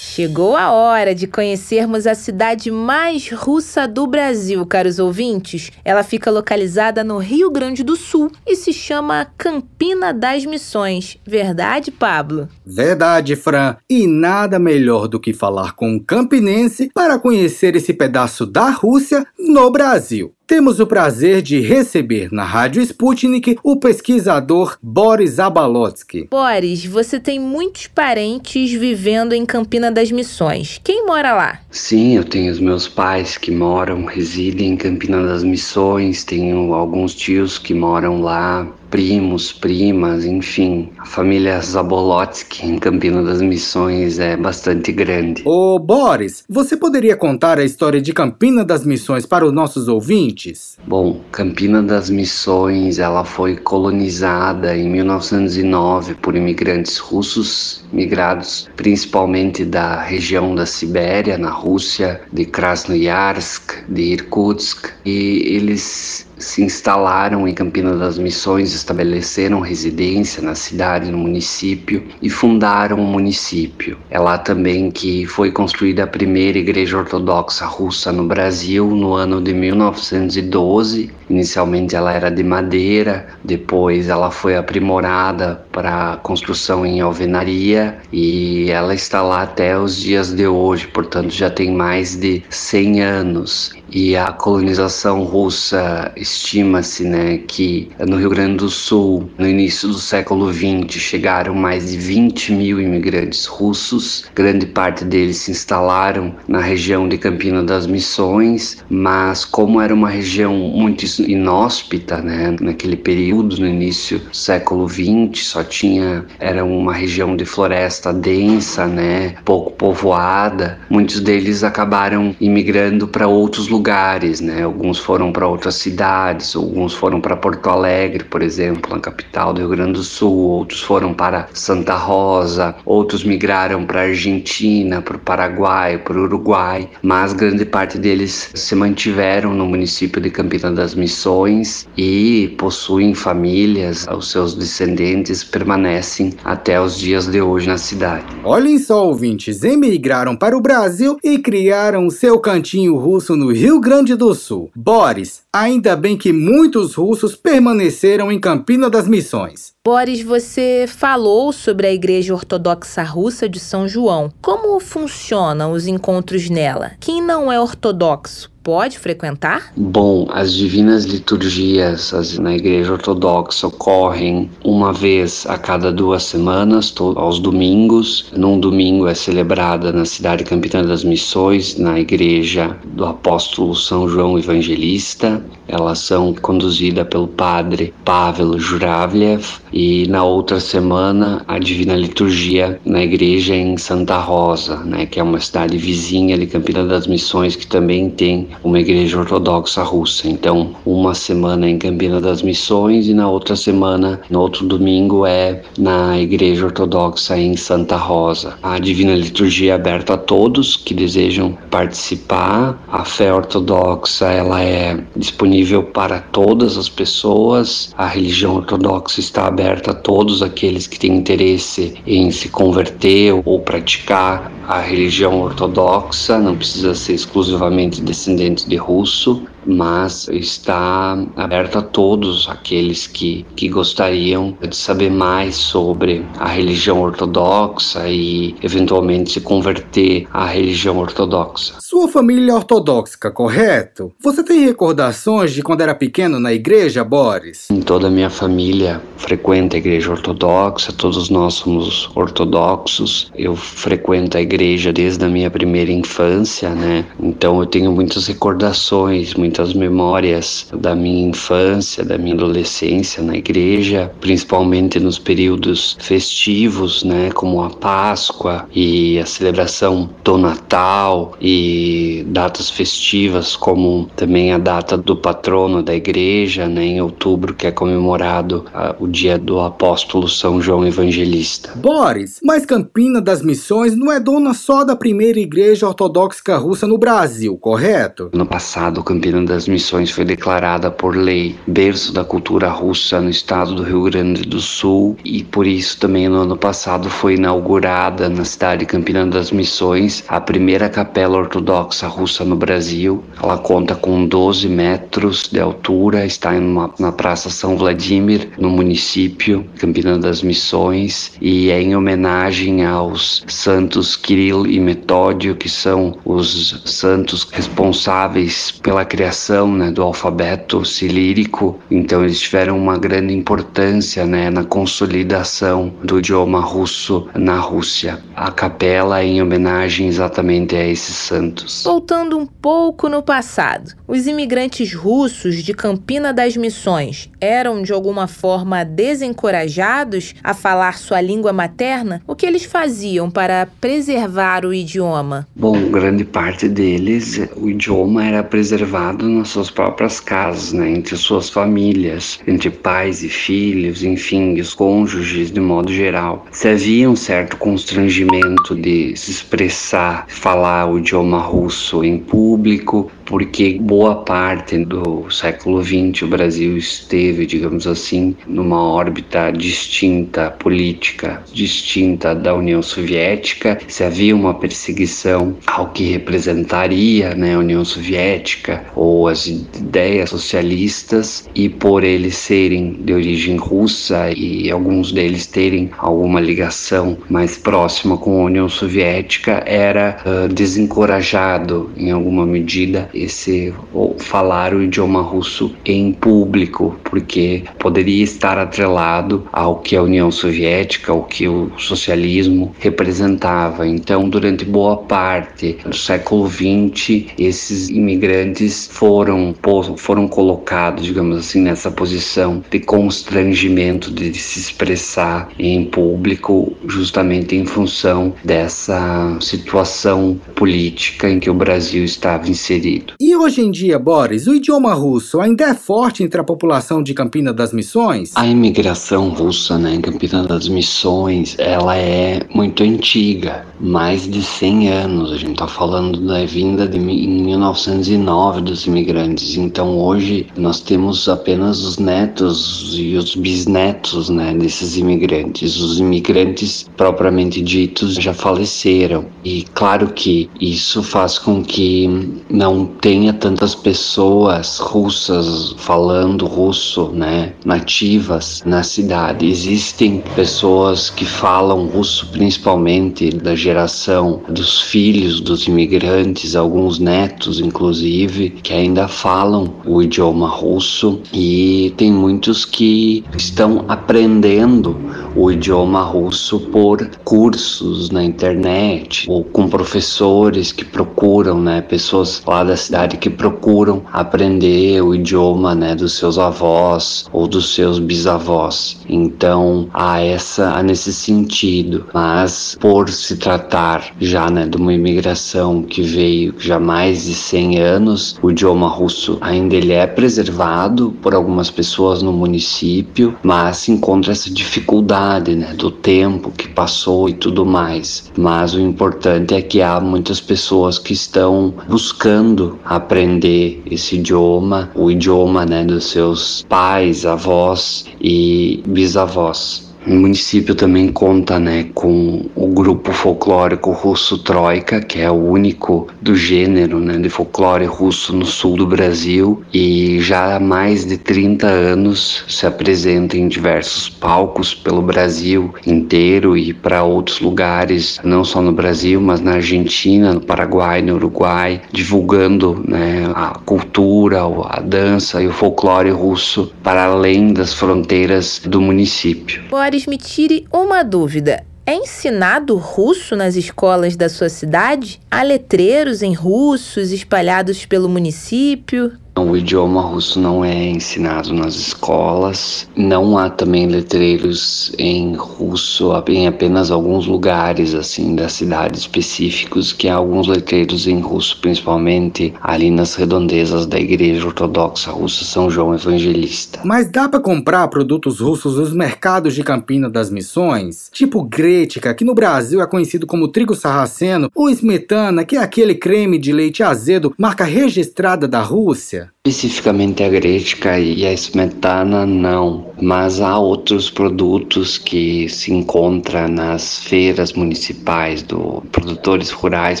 Chegou a hora de conhecermos a cidade mais russa do Brasil, caros ouvintes. Ela fica localizada no Rio Grande do Sul e se chama Campina das Missões. Verdade, Pablo? Verdade, Fran. E nada melhor do que falar com um campinense para conhecer esse pedaço da Rússia no Brasil. Temos o prazer de receber na Rádio Sputnik o pesquisador Boris Abalotsky. Boris, você tem muitos parentes vivendo em Campina das Missões. Quem mora lá? Sim, eu tenho os meus pais que moram, residem em Campina das Missões, tenho alguns tios que moram lá, primos, primas, enfim. A família Zabolotsky em Campina das Missões é bastante grande. Ô Boris, você poderia contar a história de Campina das Missões para os nossos ouvintes? Bom, Campina das Missões, ela foi colonizada em 1909 por imigrantes russos, migrados principalmente da região da Sibéria, na Rússia, de Krasnoyarsk, de Irkutsk, e eles se instalaram em Campina das Missões, estabeleceram residência na cidade, no município e fundaram o município. É lá também que foi construída a primeira igreja ortodoxa russa no Brasil no ano de 1912. Inicialmente ela era de madeira, depois ela foi aprimorada para construção em alvenaria e ela está lá até os dias de hoje, portanto já tem mais de 100 anos. E a colonização russa Estima-se né, que no Rio Grande do Sul, no início do século XX, chegaram mais de 20 mil imigrantes russos. Grande parte deles se instalaram na região de Campina das Missões, mas como era uma região muito inóspita, né, naquele período, no início do século XX, só tinha era uma região de floresta densa, né, pouco povoada. Muitos deles acabaram imigrando para outros lugares, né? Alguns foram para outras cidades, alguns foram para Porto Alegre, por exemplo, na capital do Rio Grande do Sul, outros foram para Santa Rosa, outros migraram para Argentina, para o Paraguai, para o Uruguai, mas grande parte deles se mantiveram no município de Campina das Missões e possuem famílias, os seus descendentes permanecem até os dias de hoje na cidade. Olhem só, ouvintes, emigraram para o Brasil e criaram seu cantinho russo no Rio Grande do Sul. Boris, ainda bem que muitos russos permaneceram em Campina das Missões. Boris, você falou sobre a Igreja Ortodoxa Russa de São João. Como funcionam os encontros nela? Quem não é ortodoxo pode frequentar? Bom, as divinas liturgias as, na Igreja Ortodoxa ocorrem uma vez a cada duas semanas, aos domingos. Num domingo é celebrada na cidade Campina das Missões, na Igreja do Apóstolo São João Evangelista. Elas são conduzidas pelo padre Pavel Juravlev e na outra semana a Divina Liturgia na igreja em Santa Rosa, né, que é uma cidade vizinha de Campina das Missões que também tem uma igreja ortodoxa russa. Então, uma semana em Campina das Missões e na outra semana, no outro domingo é na igreja ortodoxa em Santa Rosa. A Divina Liturgia é aberta a todos que desejam participar. A fé ortodoxa ela é disponível para todas as pessoas. A religião ortodoxa está aberta a todos aqueles que têm interesse em se converter ou praticar a religião ortodoxa, não precisa ser exclusivamente descendente de russo, mas está aberto a todos aqueles que, que gostariam de saber mais sobre a religião ortodoxa e eventualmente se converter à religião ortodoxa. Sua família é ortodoxa, correto? Você tem recordações de quando era pequeno na igreja, Boris? Em toda a minha família frequenta a igreja ortodoxa, todos nós somos ortodoxos. Eu frequento a igreja desde a minha primeira infância, né? Então eu tenho muitas recordações, muitas muitas memórias da minha infância, da minha adolescência na igreja, principalmente nos períodos festivos, né, como a Páscoa e a celebração do Natal e datas festivas como também a data do patrono da igreja, né, em outubro que é comemorado uh, o dia do apóstolo São João Evangelista. Boris, mas Campina das Missões não é dona só da primeira igreja ortodoxa russa no Brasil, correto? No passado, Campina das Missões foi declarada por lei berço da cultura russa no estado do Rio Grande do Sul e por isso também no ano passado foi inaugurada na cidade de Campina das Missões a primeira capela ortodoxa russa no Brasil. Ela conta com 12 metros de altura, está uma, na Praça São Vladimir, no município Campina das Missões e é em homenagem aos santos Kirill e Metódio, que são os santos responsáveis pela criação né, do alfabeto cilírico, então eles tiveram uma grande importância né, na consolidação do idioma russo na Rússia. A capela é em homenagem exatamente a esses santos. Voltando um pouco no passado, os imigrantes russos de Campina das Missões eram de alguma forma desencorajados a falar sua língua materna? O que eles faziam para preservar o idioma? Bom, grande parte deles, o idioma era preservado nas suas próprias casas, né, entre suas famílias, entre pais e filhos, enfim, os cônjuges de modo geral. Se havia um certo constrangimento de se expressar, falar o idioma russo em público, porque boa parte do século XX o Brasil esteve, digamos assim, numa órbita distinta política, distinta da União Soviética. Se havia uma perseguição ao que representaria né, a União Soviética ou as ideias socialistas, e por eles serem de origem russa e alguns deles terem alguma ligação mais próxima com a União Soviética, era uh, desencorajado em alguma medida esse falar o idioma russo em público, porque poderia estar atrelado ao que a União Soviética, ao que o socialismo representava. Então, durante boa parte do século XX, esses imigrantes foram foram colocados, digamos assim, nessa posição de constrangimento de se expressar em público, justamente em função dessa situação política em que o Brasil estava inserido. E hoje em dia, Boris, o idioma russo ainda é forte entre a população de Campina das Missões? A imigração russa né, em Campina das Missões, ela é muito antiga, mais de 100 anos. A gente está falando da vinda de, em 1909 dos imigrantes. Então hoje nós temos apenas os netos e os bisnetos né, desses imigrantes. Os imigrantes propriamente ditos já faleceram. E claro que isso faz com que não tenha tantas pessoas russas falando russo, né, nativas na cidade. Existem pessoas que falam russo, principalmente da geração dos filhos dos imigrantes, alguns netos, inclusive, que ainda falam o idioma russo e tem muitos que estão aprendendo o idioma russo por cursos na internet ou com professores que procuram, né, pessoas lá da cidade que procuram aprender o idioma, né, dos seus avós ou dos seus bisavós. Então, há essa há nesse sentido, mas por se tratar já, né, de uma imigração que veio já mais de 100 anos, o idioma russo ainda ele é preservado por algumas pessoas no município, mas se encontra essa dificuldade, né, do tempo que passou e tudo mais. Mas o importante é que há muitas pessoas que estão buscando aprender esse idioma, o idioma né, dos seus pais, avós e bisavós. O município também conta né, com o grupo folclórico russo Troika, que é o único do gênero né, de folclore russo no sul do Brasil e já há mais de 30 anos se apresenta em diversos palcos pelo Brasil inteiro e para outros lugares, não só no Brasil, mas na Argentina, no Paraguai, no Uruguai, divulgando né, a cultura, a dança e o folclore russo para além das fronteiras do município. Boris, me tire uma dúvida. É ensinado russo nas escolas da sua cidade? Há letreiros em russos espalhados pelo município? O idioma russo não é ensinado nas escolas, não há também letreiros em russo em apenas alguns lugares assim da cidade específicos que há alguns letreiros em russo, principalmente ali nas redondezas da Igreja Ortodoxa Russa São João Evangelista. Mas dá para comprar produtos russos nos mercados de Campina das Missões, tipo Gretica, que no Brasil é conhecido como trigo sarraceno, ou Smetana, que é aquele creme de leite azedo, marca registrada da Rússia? Especificamente a Gretica e a Smetana não, mas há outros produtos que se encontram nas feiras municipais do produtores rurais,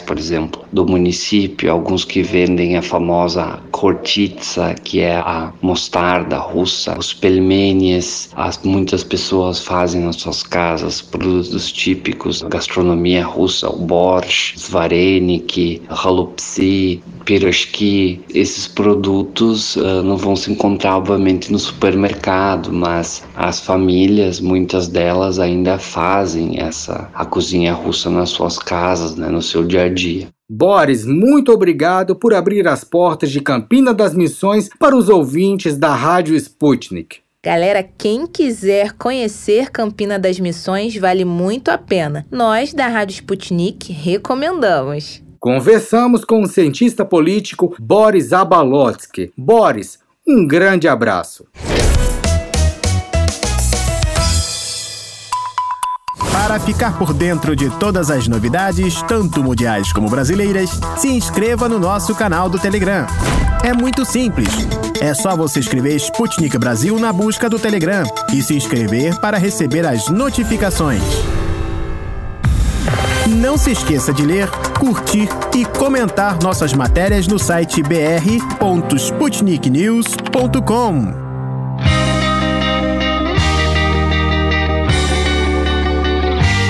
por exemplo, do município, alguns que vendem a famosa kortitsa, que é a mostarda russa, os pelmenies, as muitas pessoas fazem nas suas casas produtos típicos da gastronomia russa, o borscht, svarenik, halupsi, piroshki, esses produtos uh, não vão se encontrar obviamente no supermercado, mas as famílias, muitas delas ainda fazem essa a cozinha russa nas suas casas, né, no seu dia a dia. Boris, muito obrigado por abrir as portas de Campina das Missões para os ouvintes da Rádio Sputnik. Galera, quem quiser conhecer Campina das Missões vale muito a pena. Nós da Rádio Sputnik recomendamos. Conversamos com o cientista político Boris Abalotsky. Boris, um grande abraço. Para ficar por dentro de todas as novidades, tanto mundiais como brasileiras, se inscreva no nosso canal do Telegram. É muito simples. É só você escrever Sputnik Brasil na busca do Telegram e se inscrever para receber as notificações. Não se esqueça de ler, curtir e comentar nossas matérias no site br.sputniknews.com.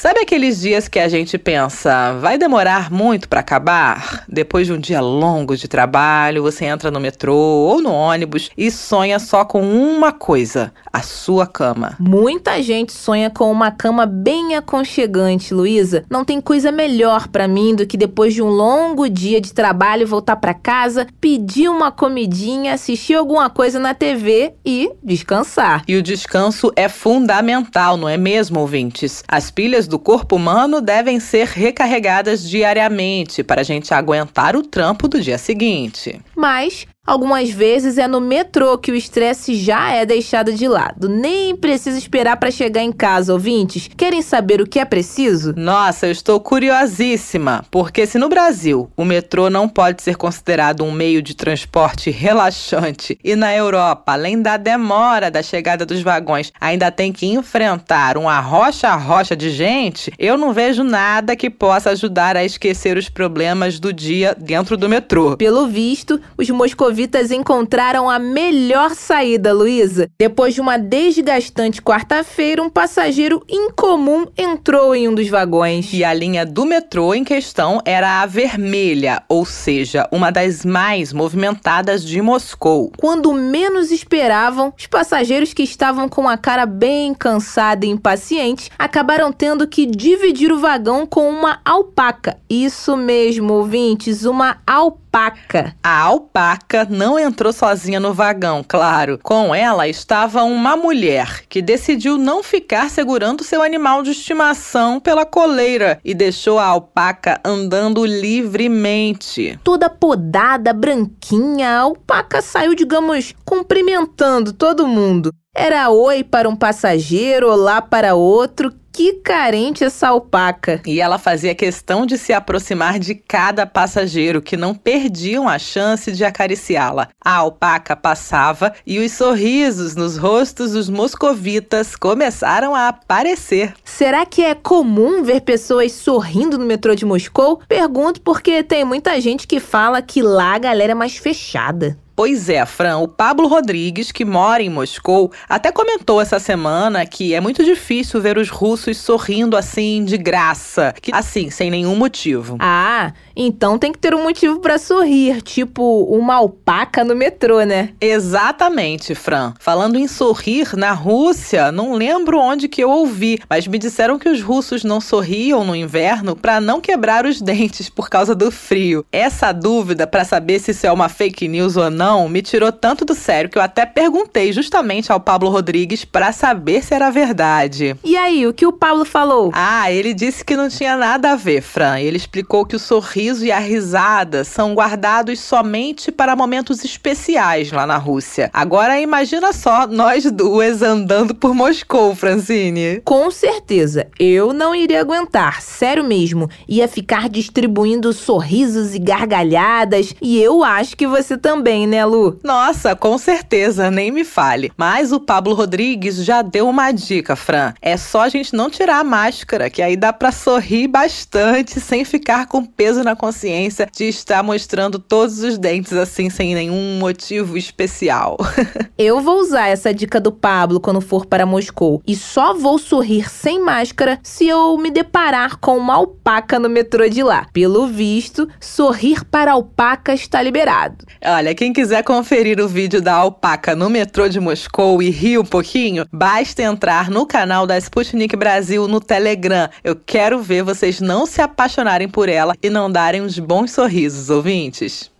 Sabe aqueles dias que a gente pensa, vai demorar muito para acabar? Depois de um dia longo de trabalho, você entra no metrô ou no ônibus e sonha só com uma coisa: a sua cama. Muita gente sonha com uma cama bem aconchegante, Luísa. Não tem coisa melhor para mim do que depois de um longo dia de trabalho voltar para casa, pedir uma comidinha, assistir alguma coisa na TV e descansar. E o descanso é fundamental, não é mesmo, ouvintes? As pilhas do corpo humano devem ser recarregadas diariamente para a gente aguentar o trampo do dia seguinte. Mas Algumas vezes é no metrô que o estresse já é deixado de lado. Nem precisa esperar para chegar em casa, ouvintes. Querem saber o que é preciso? Nossa, eu estou curiosíssima, porque se no Brasil o metrô não pode ser considerado um meio de transporte relaxante e na Europa, além da demora da chegada dos vagões, ainda tem que enfrentar um arrocha-arrocha de gente, eu não vejo nada que possa ajudar a esquecer os problemas do dia dentro do metrô. Pelo visto, os moscovitas Vitas encontraram a melhor saída, Luísa. Depois de uma desgastante quarta-feira, um passageiro incomum entrou em um dos vagões. E a linha do metrô em questão era a vermelha, ou seja, uma das mais movimentadas de Moscou. Quando menos esperavam, os passageiros que estavam com a cara bem cansada e impaciente acabaram tendo que dividir o vagão com uma alpaca. Isso mesmo, ouvintes, uma alpaca. A alpaca não entrou sozinha no vagão, claro. Com ela estava uma mulher que decidiu não ficar segurando seu animal de estimação pela coleira e deixou a alpaca andando livremente. Toda podada, branquinha, a alpaca saiu, digamos, cumprimentando todo mundo. Era oi para um passageiro, olá para outro, que carente essa alpaca. E ela fazia questão de se aproximar de cada passageiro, que não perdiam a chance de acariciá-la. A alpaca passava e os sorrisos nos rostos dos moscovitas começaram a aparecer. Será que é comum ver pessoas sorrindo no metrô de Moscou? Pergunto porque tem muita gente que fala que lá a galera é mais fechada. Pois é, Fran, o Pablo Rodrigues, que mora em Moscou, até comentou essa semana que é muito difícil ver os russos sorrindo assim de graça, que assim, sem nenhum motivo. Ah, então tem que ter um motivo para sorrir, tipo uma alpaca no metrô, né? Exatamente, Fran. Falando em sorrir, na Rússia, não lembro onde que eu ouvi, mas me disseram que os russos não sorriam no inverno para não quebrar os dentes por causa do frio. Essa dúvida para saber se isso é uma fake news ou não me tirou tanto do sério que eu até perguntei justamente ao Pablo Rodrigues para saber se era verdade. E aí, o que o Pablo falou? Ah, ele disse que não tinha nada a ver, Fran. Ele explicou que o sorriso e a risada são guardados somente para momentos especiais lá na Rússia. Agora imagina só nós duas andando por Moscou, Francine. Com certeza, eu não iria aguentar, sério mesmo. Ia ficar distribuindo sorrisos e gargalhadas e eu acho que você também, né? Lu? Nossa, com certeza, nem me fale. Mas o Pablo Rodrigues já deu uma dica, Fran. É só a gente não tirar a máscara, que aí dá para sorrir bastante sem ficar com peso na consciência de estar mostrando todos os dentes assim sem nenhum motivo especial. Eu vou usar essa dica do Pablo quando for para Moscou e só vou sorrir sem máscara se eu me deparar com uma alpaca no metrô de lá. Pelo visto, sorrir para alpaca está liberado. Olha, quem quiser quiser conferir o vídeo da alpaca no metrô de Moscou e rir um pouquinho, basta entrar no canal da Sputnik Brasil no Telegram. Eu quero ver vocês não se apaixonarem por ela e não darem uns bons sorrisos, ouvintes.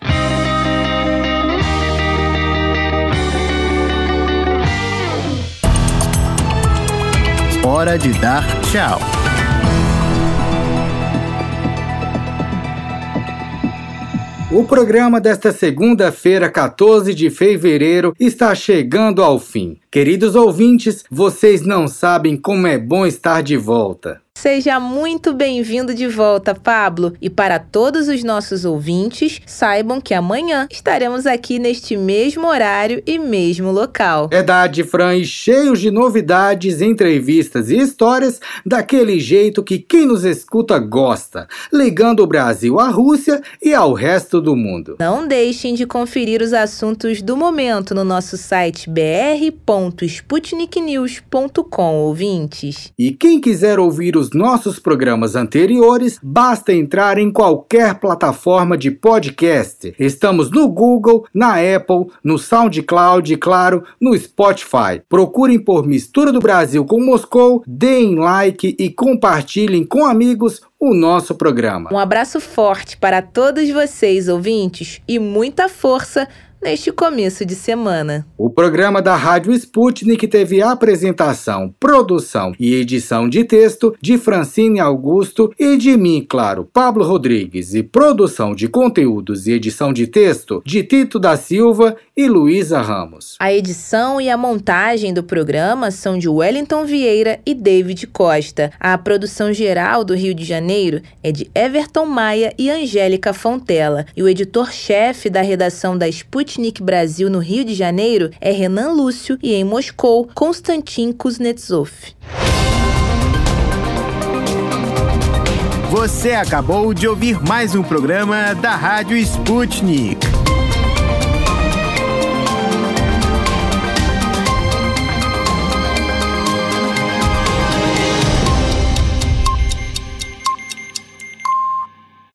Hora de dar tchau. O programa desta segunda-feira, 14 de fevereiro, está chegando ao fim. Queridos ouvintes, vocês não sabem como é bom estar de volta. Seja muito bem-vindo de volta, Pablo. E para todos os nossos ouvintes, saibam que amanhã estaremos aqui neste mesmo horário e mesmo local. Verdade, Fran, e cheios de novidades, entrevistas e histórias daquele jeito que quem nos escuta gosta, ligando o Brasil à Rússia e ao resto do mundo. Não deixem de conferir os assuntos do momento no nosso site br.sputniknews.com, ouvintes. E quem quiser ouvir os nossos programas anteriores, basta entrar em qualquer plataforma de podcast. Estamos no Google, na Apple, no SoundCloud e, claro, no Spotify. Procurem por Mistura do Brasil com Moscou, deem like e compartilhem com amigos o nosso programa. Um abraço forte para todos vocês, ouvintes, e muita força neste começo de semana. O programa da Rádio Sputnik teve apresentação, produção e edição de texto de Francine Augusto e de mim, claro, Pablo Rodrigues, e produção de conteúdos e edição de texto de Tito da Silva e Luísa Ramos. A edição e a montagem do programa são de Wellington Vieira e David Costa. A produção geral do Rio de Janeiro é de Everton Maia e Angélica Fontela. E o editor-chefe da redação da Sputnik Brasil no Rio de Janeiro é Renan Lúcio e em Moscou, Konstantin Kuznetsov. Você acabou de ouvir mais um programa da Rádio Sputnik.